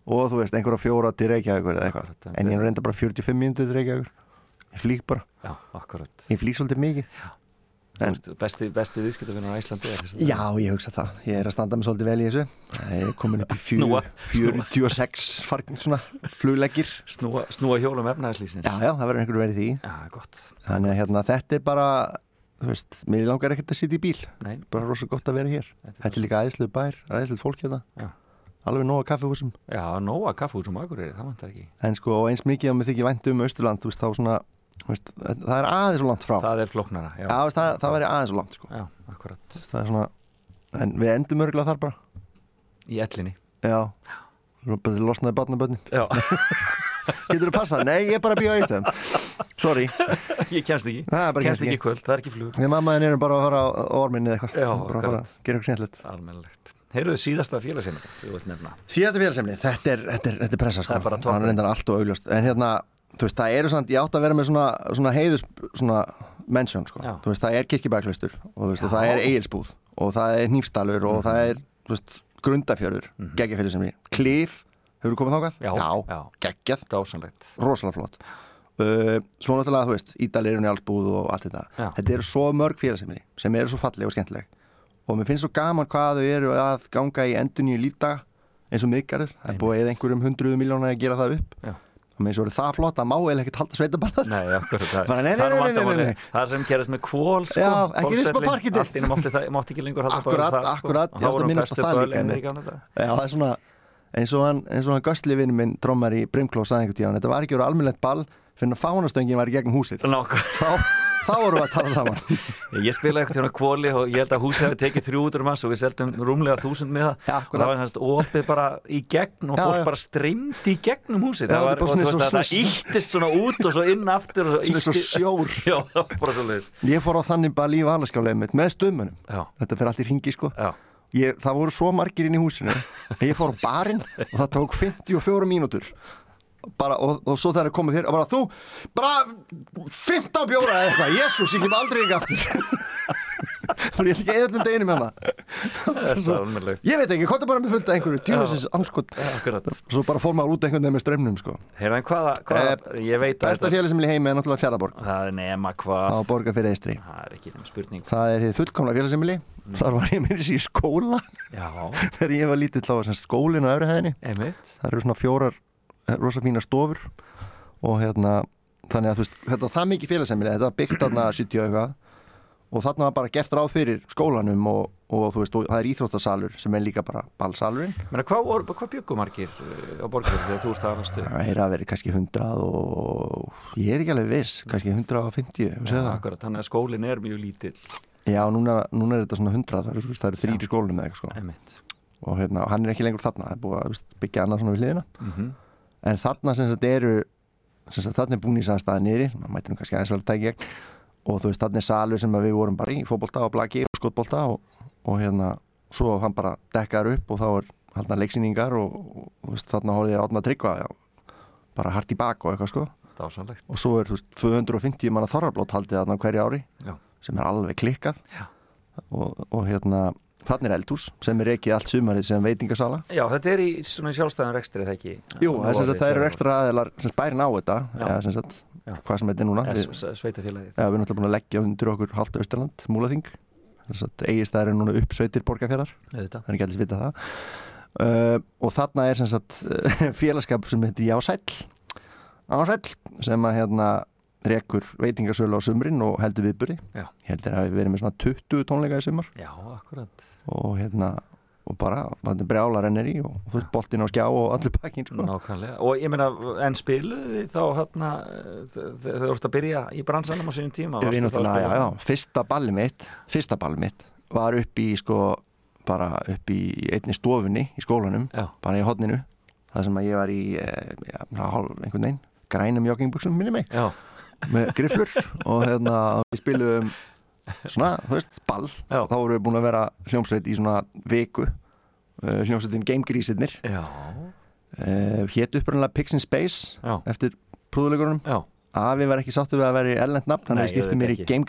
Speaker 19: Og þú veist, einhverja fjóra til Reykjavíkur eða eitthvað. En ég er reynda bara 45 mínútur til Reykjavíkur. Ég flýg bara.
Speaker 2: Já,
Speaker 19: ég flýg svolítið mikið.
Speaker 2: Þú veist, Besti, besti viðskiptafinnur á Íslandi er þess að
Speaker 19: Já, ég hugsa það. Ég er að standa mig svolítið vel í þessu. Ég er komin upp í fjö,
Speaker 2: Snúa.
Speaker 19: 46 fargin svona flugleggir.
Speaker 2: Snúa, snúa hjólum efnæðislýsins.
Speaker 19: Já, já, það verður einhverju verið því.
Speaker 2: Já, gott.
Speaker 19: Þannig að hérna, þetta er bara, þú veist, mér langar ekkert að sitja í bíl.
Speaker 2: Nei.
Speaker 19: Bara rosa gott að vera hér. Þetta er líka æðislu bær, æðislu fólk hérna.
Speaker 2: Já.
Speaker 19: Alveg nóga kaffehúsum.
Speaker 2: Já, nóga kaffehúsum á Akureyri, það vantar ekki.
Speaker 19: En sko, eins mikið að mér þykir vænt um Östurland, þú veist, þá svona, veist, það er aðeins svo langt frá.
Speaker 2: Það er flóknara, já.
Speaker 19: Já, veist, það, það væri aðeins svo langt, sko.
Speaker 2: Já,
Speaker 19: veist, Það er svona, en við endum örgulega þar bara.
Speaker 2: Í ellinni.
Speaker 19: Já, losnaði barnabönnin
Speaker 2: Já.
Speaker 19: Getur þú passað? Nei, ég er bara að býja á eistöðum Sorry.
Speaker 2: Ég kemst ekki, kemst ekki kvöld, það er ekki flug.
Speaker 19: Við mammaðin erum bara að fara á orminni eða eitthvað. Bara að gera eitthvað snjallett
Speaker 2: Almennilegt. Heyrðu síðasta þú vilt nefna.
Speaker 19: Síðasta félagsemni, þetta er, þetta er, þetta er pressa sko.
Speaker 2: Er.
Speaker 19: Hann reyndar allt og augljóst. En hérna, þú veist, það eru svona, ég átt að vera með svona, svona heiðus, svona mention sko
Speaker 2: Já.
Speaker 19: Þú veist, það er kirkibæklaustur og þú veist, og það er eigilsbúð og það er hnífstalur og það er, þú veist, grundafjörður, mm -hmm. geggjafélagsefni Klif, hefur komið þákað?
Speaker 2: Já, já.
Speaker 19: geggjað
Speaker 2: Dásanlegt
Speaker 19: rosalega flott uh, svo náttúrulega, þú veist, Ídalir og Njálsbúð og allt þetta,
Speaker 2: Já.
Speaker 19: þetta eru svo mörg félagsefni sem eru svo falleg og skemmtileg og mér finnst svo gaman hvað þau eru að ganga í endunni í lífdaga eins og miðgarður, það er búið eða einhverjum hundruðu miljóna að gera það upp
Speaker 2: Já.
Speaker 19: Að með eins og verið það flott að má eða ekkert halda sveitaballar
Speaker 2: Nei, akkurat það það. Það sem gerist með kvól sko,
Speaker 19: Já, ekki parkettið.
Speaker 2: Allt inni mátti, það, ekki lengur halda
Speaker 19: Akkurat,
Speaker 2: bara það, sko.
Speaker 19: akkurat,
Speaker 2: Og
Speaker 19: ég
Speaker 2: þá
Speaker 19: átti
Speaker 2: voru
Speaker 19: að minnast á það líka. Já, það er svona eins og hann, eins og hann Göstli vinnu minn drommar í Brimkló sagði einhvern tíðan, þetta var ekki verið almennlegt ball fyrir að fánastöngin var í gegnum húsið þá, þá vorum við að tala saman.
Speaker 2: Ég spilaði eitthvað hérna kvóli og ég held að húsið hefði tekið 300 manns og við seldum rúmlega 1000 með það.
Speaker 19: Ja,
Speaker 2: og það var hans opið bara í gegn og
Speaker 19: Já,
Speaker 2: fólk
Speaker 19: já.
Speaker 2: bara streymdi í gegnum húsið.
Speaker 19: Já,
Speaker 2: það var og
Speaker 19: svona
Speaker 2: veist að það
Speaker 19: svona-
Speaker 2: íttist svona út og svo inn aftur
Speaker 19: Svona sjór.
Speaker 2: Já, svo leið
Speaker 19: Ég fór á þannig bara lífa alaskjálega mitt með stömmunum
Speaker 2: Já.
Speaker 19: Þetta fyrir allt í ringi sko.
Speaker 2: Já.
Speaker 19: ég, Það voru svo margir inn í húsinu. Ég fór á barinn og það tók 54 mínútur bara, og, og svo það komið þér og bara þú, bara 15 bjóra eða eitthvað, jésús, ég kem aldrei ekki aftur. Bara ég ætla ekki eðlum
Speaker 2: er svo almennileg
Speaker 19: Ég veit ekki, hvað er bara með fullt af einhverju djúfisins anskot
Speaker 2: Akkurat.
Speaker 19: Svo bara fór maður út einhvern veginn með strömmnum sko.
Speaker 2: Heyrðu en hvaða, hvaða ég veit að
Speaker 19: Besta félagsmili heimi er náttúrulega fjaraborg
Speaker 2: Það er nema hvað
Speaker 19: á borga fyrir eistri
Speaker 2: Það er ekki nema spurning.
Speaker 19: Það er fullkomlega félagsmili Þar var ég með þessi í skóla. Þegar ég var lítill þá var sem skólinn á öfri hæðinni.
Speaker 2: Einmitt.
Speaker 19: Það eru svona fjórar eh, rosa fína stofur og hérna þannig að þú veist, þetta var það mikið félagsemmili þetta var byggt þarna 70 og eitthvað og þarna var bara gert ráð fyrir skólanum og, og þú veist, og það er íþróttasalur sem er líka bara ballsalurinn
Speaker 2: Menna, hvað, hvað bjöggum margir uh, á borgir þegar þú ert aðrastu?
Speaker 19: það er að vera kannski 100 og ég er ekki alveg viss kannski 150, við
Speaker 2: Já,
Speaker 19: segja það
Speaker 2: akkurat, þannig að skólinn er mjög lítill
Speaker 19: Já, núna, núna er þetta svona 100 það eru, eru þrýr í skólanum eða eitthvað sko. Og hérna, hann er ekki lengur þarna það er búið að veist, byggja annað svona við hliðina
Speaker 2: Mhm.
Speaker 19: En þarna sem sagt eru sem sagt þarna er búin í sæðstæða niðri maður mætir nú kannski aðeins vel að tækja gegn og þú veist þarna er salur sem við vorum bara í fótbolta og blaki og skotbolta og, og hérna svo hann bara dekkar upp og þá er þarna leiksýningar og, og þú veist, þarna horfði ég átna að tryggva já, bara hart í bak og eitthvað sko
Speaker 2: Dásanlegt.
Speaker 19: og svo er þú veist 250 manna þorrablót haldið þarna á hverju ári
Speaker 2: Já.
Speaker 19: sem er alveg klikkað og, og hérna þarna er eldhús sem er ekki allt sumarið sem veitingasala.
Speaker 2: Já, þetta er í svona sjálfstæðan rekstri þegar ekki?
Speaker 19: Jú, það, er sem sagt, það eru ekstra aðeinar sem bærin á þetta eða sem sagt, hvað sem þetta er núna.
Speaker 2: Sveitafélagið.
Speaker 19: Já, við erum náttúrulega búin að leggja undir okkur halda Österland, Múlaþing. Eigist það er núna uppsveitir borgarfjörðar
Speaker 2: Auðvitað.
Speaker 19: það er ekki allir vita það. Uh, og þarna er sem sagt félagskap sem heitir Jásæll. Jásæll sem að hérna rekur veitingasölu á sumrin og heldur viðburi heldur að við verið með svona 20 tónleika í sumar
Speaker 2: Já, akkurat
Speaker 19: og hérna og bara, þetta er brjála rennir í og þú veist boltinn á skjá og allir pakkin sko.
Speaker 2: Nákvæmlega, og ég meina, en spiluðu þið þá hérna þú ert að byrja í bransanum á sínum tíma?
Speaker 19: Við náttúrulega, já, já, fyrsta balli mitt fyrsta balli mitt var upp í sko, bara upp í einni stofunni í skólanum,
Speaker 2: Já.
Speaker 19: bara í hodninu það sem að ég var í eh, já, hálf, einhvern veginn, grænum joggingbuxum minni mig,
Speaker 2: já.
Speaker 19: Með grifflur og hérna, við spiluðum svona, þú veist, ball
Speaker 2: Já.
Speaker 19: þá vorum við búin að vera hljómsveit í svona viku uh, hljómsveitin Game Grísirnir
Speaker 2: Já.
Speaker 19: uh, hétt upprunnilega Pix in Space
Speaker 2: Já.
Speaker 19: eftir prúðuleikurunum
Speaker 2: Já.
Speaker 19: Afi var ekki sáttur við að vera í erlend nafn hann
Speaker 2: Nei,
Speaker 19: hefði skiptið mér í
Speaker 2: ekki.
Speaker 19: Game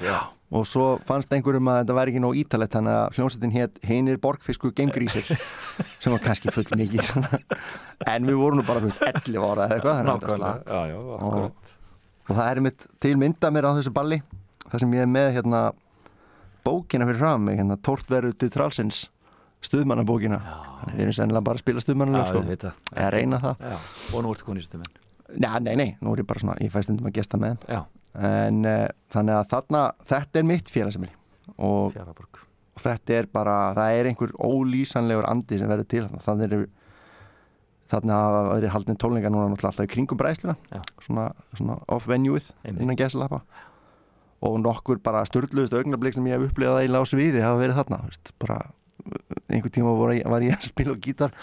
Speaker 2: já.
Speaker 19: og svo fannst einhverjum að þetta væri ekki nóg ítalett þannig að hljómsveitin hétt Heinir Borgfisku Game Grísir sem var kannski full mikið svona. en við vorum nú bara þú veist 11 ára eða eitthvað og, það er mitt til mynda mér á þessu balli það sem ég er með hérna bókina fyrir fram hérna Tortveru til Trálsins stuðmannabókina. Þannig við erum sennilega bara að spila stuðmannalög
Speaker 2: Já,
Speaker 19: sko.
Speaker 2: það.
Speaker 19: eða reyna það.
Speaker 2: Já, og nú ertu konið stumenn
Speaker 19: Já, nei, nei, nú er ég bara svona, ég fæst stundum að gesta með
Speaker 2: Já.
Speaker 19: en uh, þannig að þarna þetta er mitt félagsemili og, og þetta er bara það er einhver ólýsanlegur andi sem verður til þannig er þarna hafa verið haldin tónleika núna alltaf í kringum bræðsluna
Speaker 2: Já.
Speaker 19: svona, svona off-venueið innan gæsalappa og nokkur bara störluðust augnablik sem ég hef upplegað eiginlega á sviði hafa verið þarna veist, bara einhver tíma var ég, var ég að spila og gítar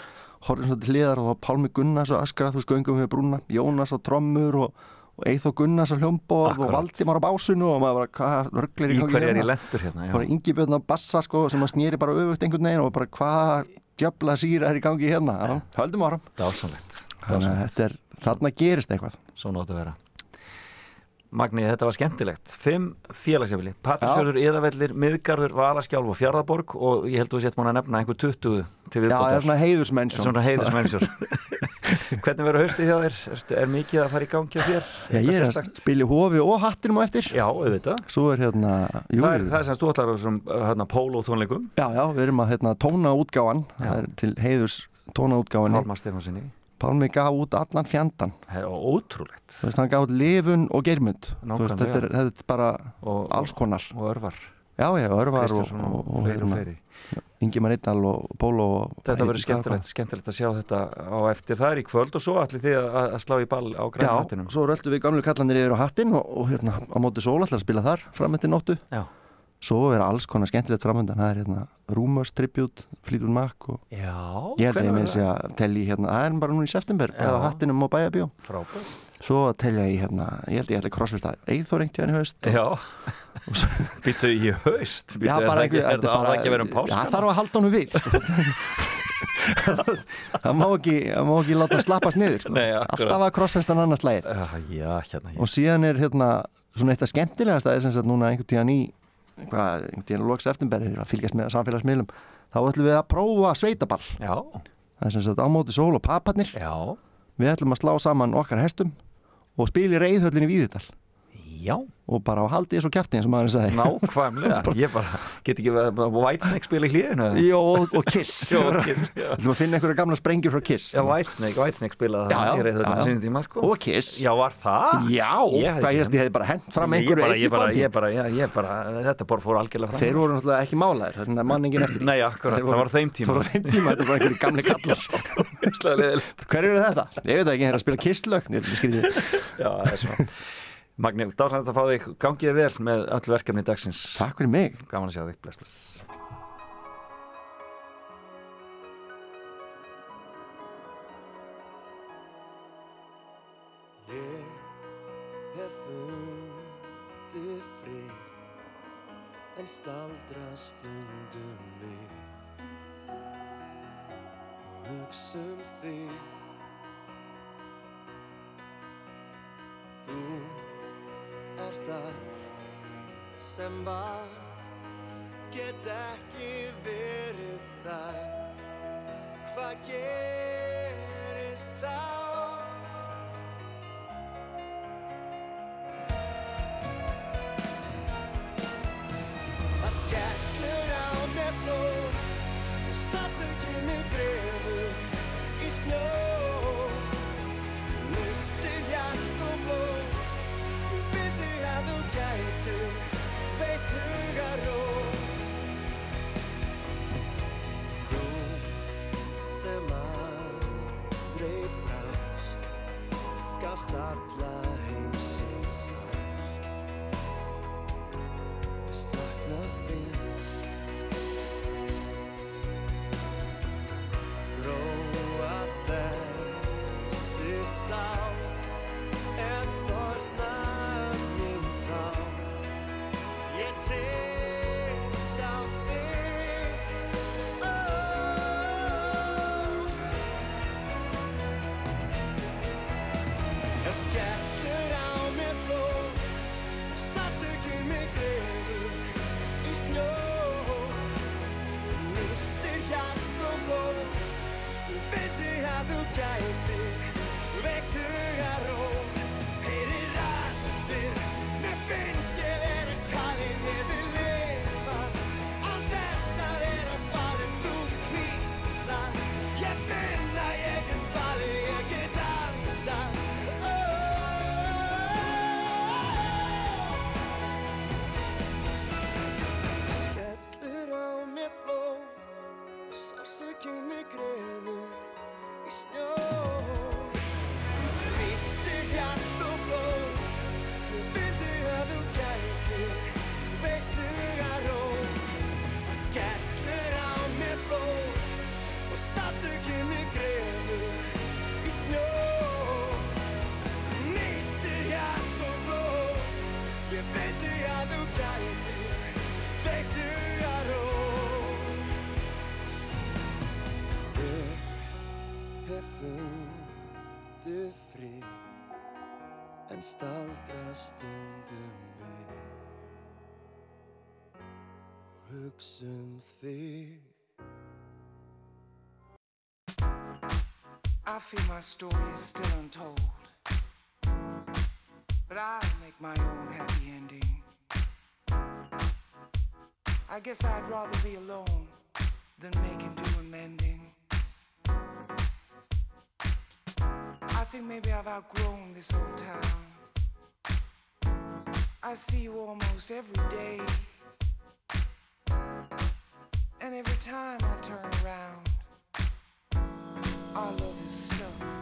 Speaker 19: horfum svo til hliðar og þá Pálmi Gunnars og Öskra þú veist göngum við brúna Jónas á trommur og, og Eithó Gunnars á hljómborð og. Valdimar á básinu og maður bara hvað rögglir
Speaker 2: Í lentur hérna, já.
Speaker 19: bara yngi björn á bassa sko sem að snýri bara öfugt einhvern veginn og bara hvað djöfla síra er í gangi hérna Já, höldum áram
Speaker 2: Dásanlegt
Speaker 19: þannig að þetta er, þarna gerist eitthvað.
Speaker 2: Svo náttu að vera Magni, þetta var skemmtilegt. Fimm félagsefili, Patrísfjörður, Eðavellir Miðgarður, Valaskjálf og Fjarðaborg og ég held að þú sett múin að nefna einhver 20 til
Speaker 19: Já,
Speaker 2: viðbótar.
Speaker 19: það er svona heiðursmennsjón
Speaker 2: Svona heiðursmennsjón Hvernig verður haustið hjá þér? Er, er mikið að fara í gangi á þér?
Speaker 19: Já, ég er að spila í hofi og hattinum á eftir.
Speaker 2: Já, auðvitað.
Speaker 19: Svo er hérna jú,
Speaker 2: Það er, það er sem þú ætlar á þessum hérna, póló tónleikum
Speaker 19: Já, já, við erum að hérna, tóna útgáfan Það er til heiðurs tóna útgáfan
Speaker 2: Hálma Stefánsinni
Speaker 19: Pálmi gaf út allan fjandan
Speaker 2: Ótrúlegt.
Speaker 19: Þú veist, hann gaf út lifun og geirmund. Þú veist, þetta er, þetta er bara
Speaker 2: Og-
Speaker 19: alls konar.
Speaker 2: og örvar.
Speaker 19: Já, já, örvar og,
Speaker 2: Kristjánsson og
Speaker 19: og, og,
Speaker 2: fleiri.
Speaker 19: Ingimar Eiddal og Bólo og
Speaker 2: Þetta verður skemmtilegt, skemmtilegt að sjá þetta á eftir það er í kvöld og svo allir þið að, að slá í ball á
Speaker 19: Já,
Speaker 2: grænhættinum
Speaker 19: svo röldu við gamlu kallanir yfir á hattinn og, og hérna á móti sól ætlar að spila þar fram eftir nóttu.
Speaker 2: Já.
Speaker 19: Svo er alls konar skemmtilegt framöndan það er hérna Rumors Tribute, Fleetwood Mac og
Speaker 2: Já,
Speaker 19: ég held að ég með þessi að telja í hérna, það er bara núna í september bara á
Speaker 2: Já.
Speaker 19: hattinum og bæjabjó
Speaker 2: Frábært.
Speaker 19: Svo telja í hérna, ég held að ég ætla að crossfesta Eithor einhvern tíðan í haust og-
Speaker 2: Já, býttu í haust býttu,
Speaker 19: Já,
Speaker 2: er
Speaker 19: bara
Speaker 2: það
Speaker 19: einhver-
Speaker 2: er það á það ekki að vera um
Speaker 19: Já,
Speaker 2: páskana?
Speaker 19: það þarf að halda honum við sko. það má ekki það má ekki láta hann slappast niður sko.
Speaker 2: Nei,
Speaker 19: alltaf að crossfestan annars lægir
Speaker 2: Já, já, hérna
Speaker 19: og síðan er hérna svona eitt af skemmtilegast að er sem sagt núna einhvern tíðan í hvað, einhvern tíðan loks eftirberði að fylgjast með samfélagsmiðlum þá ætlum við að prófa sveitaball
Speaker 2: Já.
Speaker 19: það er sem sagt ámóti sól og paparnir
Speaker 2: Já.
Speaker 19: við ætlum að slá saman okkar hestum og spila í reyðhöllinni Víðital
Speaker 2: Já.
Speaker 19: og bara á haldi kjafti eins og maður sagði
Speaker 2: Nákvæmlega, ég bara get ekki verið að Whitesnake spila í hlýðinu
Speaker 19: Jó, og, Kiss. Þú að finna einhverja gamla sprengjur frá Kiss
Speaker 2: Já, Whitesnake, Whitesnake spilaði það
Speaker 19: já, já, já.
Speaker 2: tíma sko.
Speaker 19: Og Kiss
Speaker 2: Já, var það?
Speaker 19: Já,
Speaker 2: Ég
Speaker 19: hvað ég hefði, ég hefði bara hent fram einhverju
Speaker 2: bara, ég bara, ég bara, ég, ég bara, þetta bara fór algjörlega fram
Speaker 19: Þeir voru náttúrulega ekki málaðir, þannig að manningin eftir.
Speaker 2: Nei, akkurat, það var þeim tíma
Speaker 19: Það var þeim tíma, þetta var bara einhverju gamli kallar Hver eru þetta? Ég veit ekki,
Speaker 2: Magni, dásanlega að fá þig, gangið vel með öll verkefni dagsins.
Speaker 19: Takk fyrir mig.
Speaker 2: Gaman að sjá þig, bless, bless.
Speaker 3: Staldra stundum við. Og hugsa um þig. Þú ert allt sem var get ekki verið þar Hvað gerist þá? Það skellur á mér blóð Sátsökið mig grefur í snjó Veit hugar og Þú sem aldrei brást Gafst alla heimsins staldra stundum við og þig
Speaker 20: I feel my story is still untold. But I'll make my own happy ending. I guess I'd rather be alone than make making do and mending. think maybe I've outgrown this old town. I see you almost every day. And every time I turn around, our love is stuck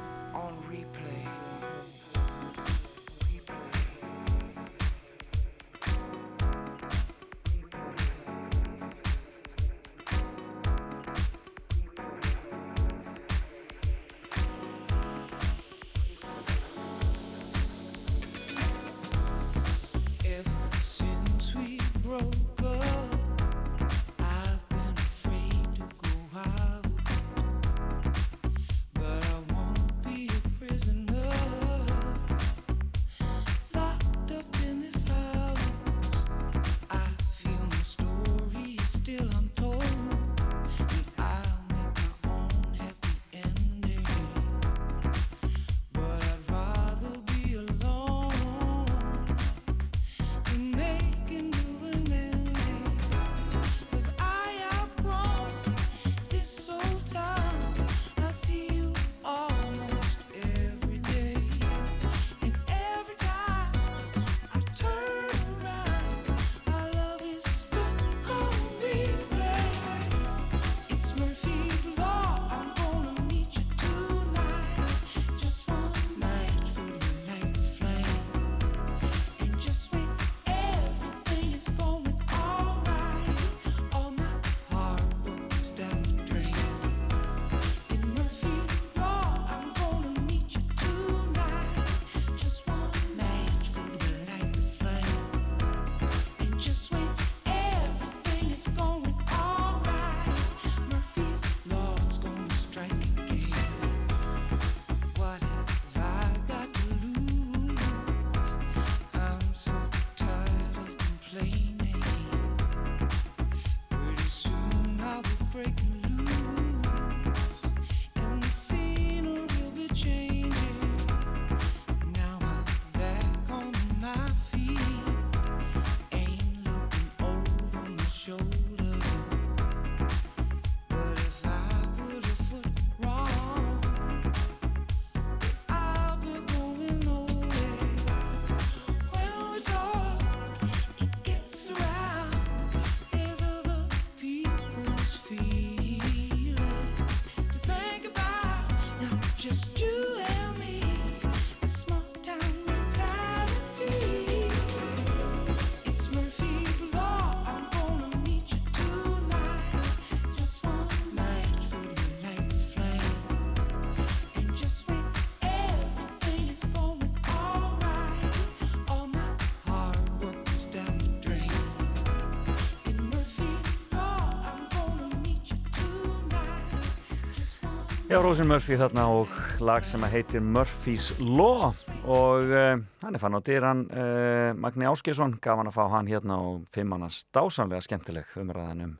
Speaker 2: Já, Rósin Murphy þarna og lag sem að heitir Murphy's Law og uh, hann er fann á dyran uh, Magni Áskeisson, gaf hann að fá hann hérna og fimm annars dásamlega skemmtileg umræðan um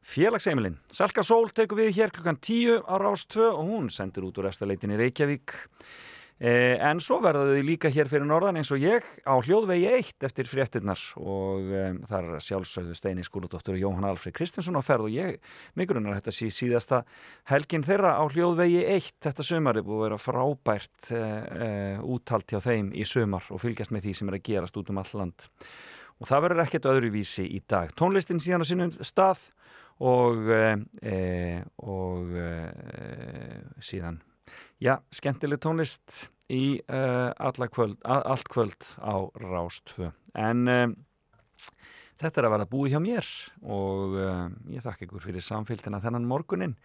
Speaker 2: félagsheimilin. Salka Sól tekur við hér klukkan 10 á Rás 2 og hún sendir út úr eftirleitin í Reykjavík. Eh, en svo verða þau líka hér fyrir norðan eins og ég á hljóðvegi 1 eftir fréttinnar og um, það er sjálfsögðu Steini Skúludóttur og Jóhann Alfred Kristinsson á ferð og ég, mikurinnar þetta sí, síðasta helgin þeirra á hljóðvegi 1 þetta sömar er búið að vera frábært uh, uh, úttalt hjá þeim í sömar og fylgjast með því sem er að gerast út um all land. Og það verður ekkert öðruvísi í dag. Tónlistin síðan á sínum stað og uh, uh, og síðan Já, skemmtileg tónlist í uh, kvöld, allt kvöld á Rástfö. En uh, þetta er að verða búið hjá mér og uh, ég þakka ykkur fyrir samfélgina þennan morgunin.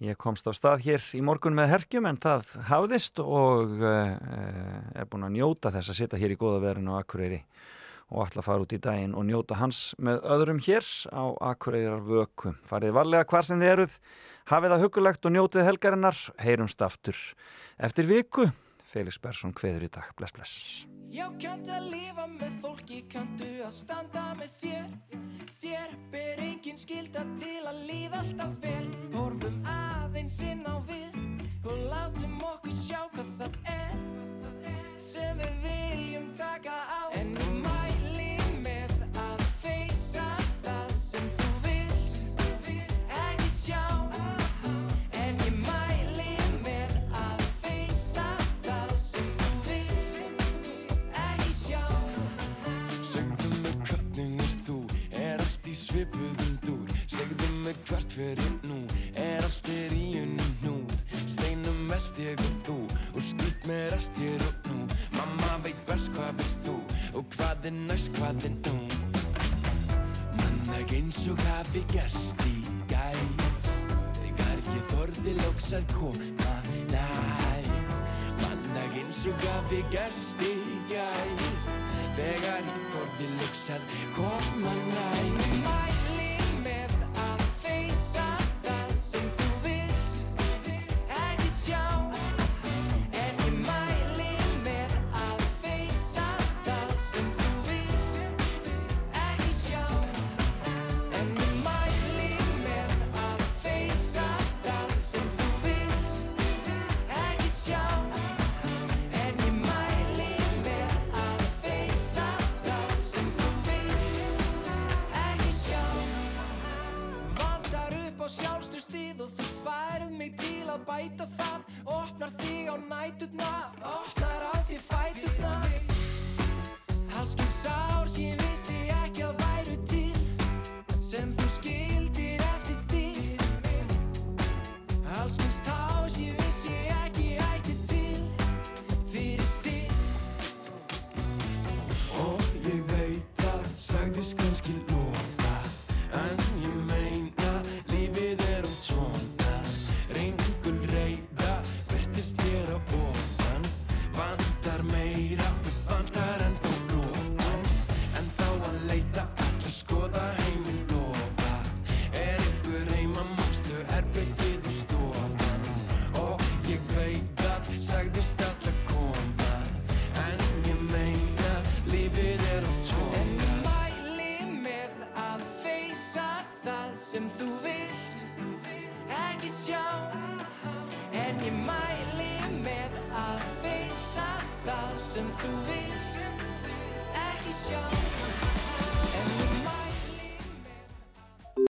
Speaker 2: Ég komst á stað hér í morgun með hergjum en það hafðist og er búin að njóta þess að sitja hér í góða verðinu á Akureyri og ætla að fara út í daginn og njóta hans með öðrum hér á Akureyrar vöku. Farið varlega hvar sem þið eruð, hafið það hugulegt og njótið helgarinnar, heyrumst aftur. Eftir viku, Felix Persson kveður í dag. Bless, bless.
Speaker 12: Já, kannt að lifa með fólki, kanntu að standa með þér Þér ber engin skilda til að líða alltaf vel Horfum aðeins inn á við og látum okkur sjá hvað það er Sem við viljum taka á hverju nú. Er allt er í unum hnút. Steinum eld ég og þú. Og skýt með rast ég og nú mamma veit best hvað veist þú. Og hvað er næst hvað er nú. Mann að eins og hafi gæst í gæ þegar ég þorði lóks að koma næ. Mann að eins og hafi gæst í gæ þegar ég þorði lóks að koma næ.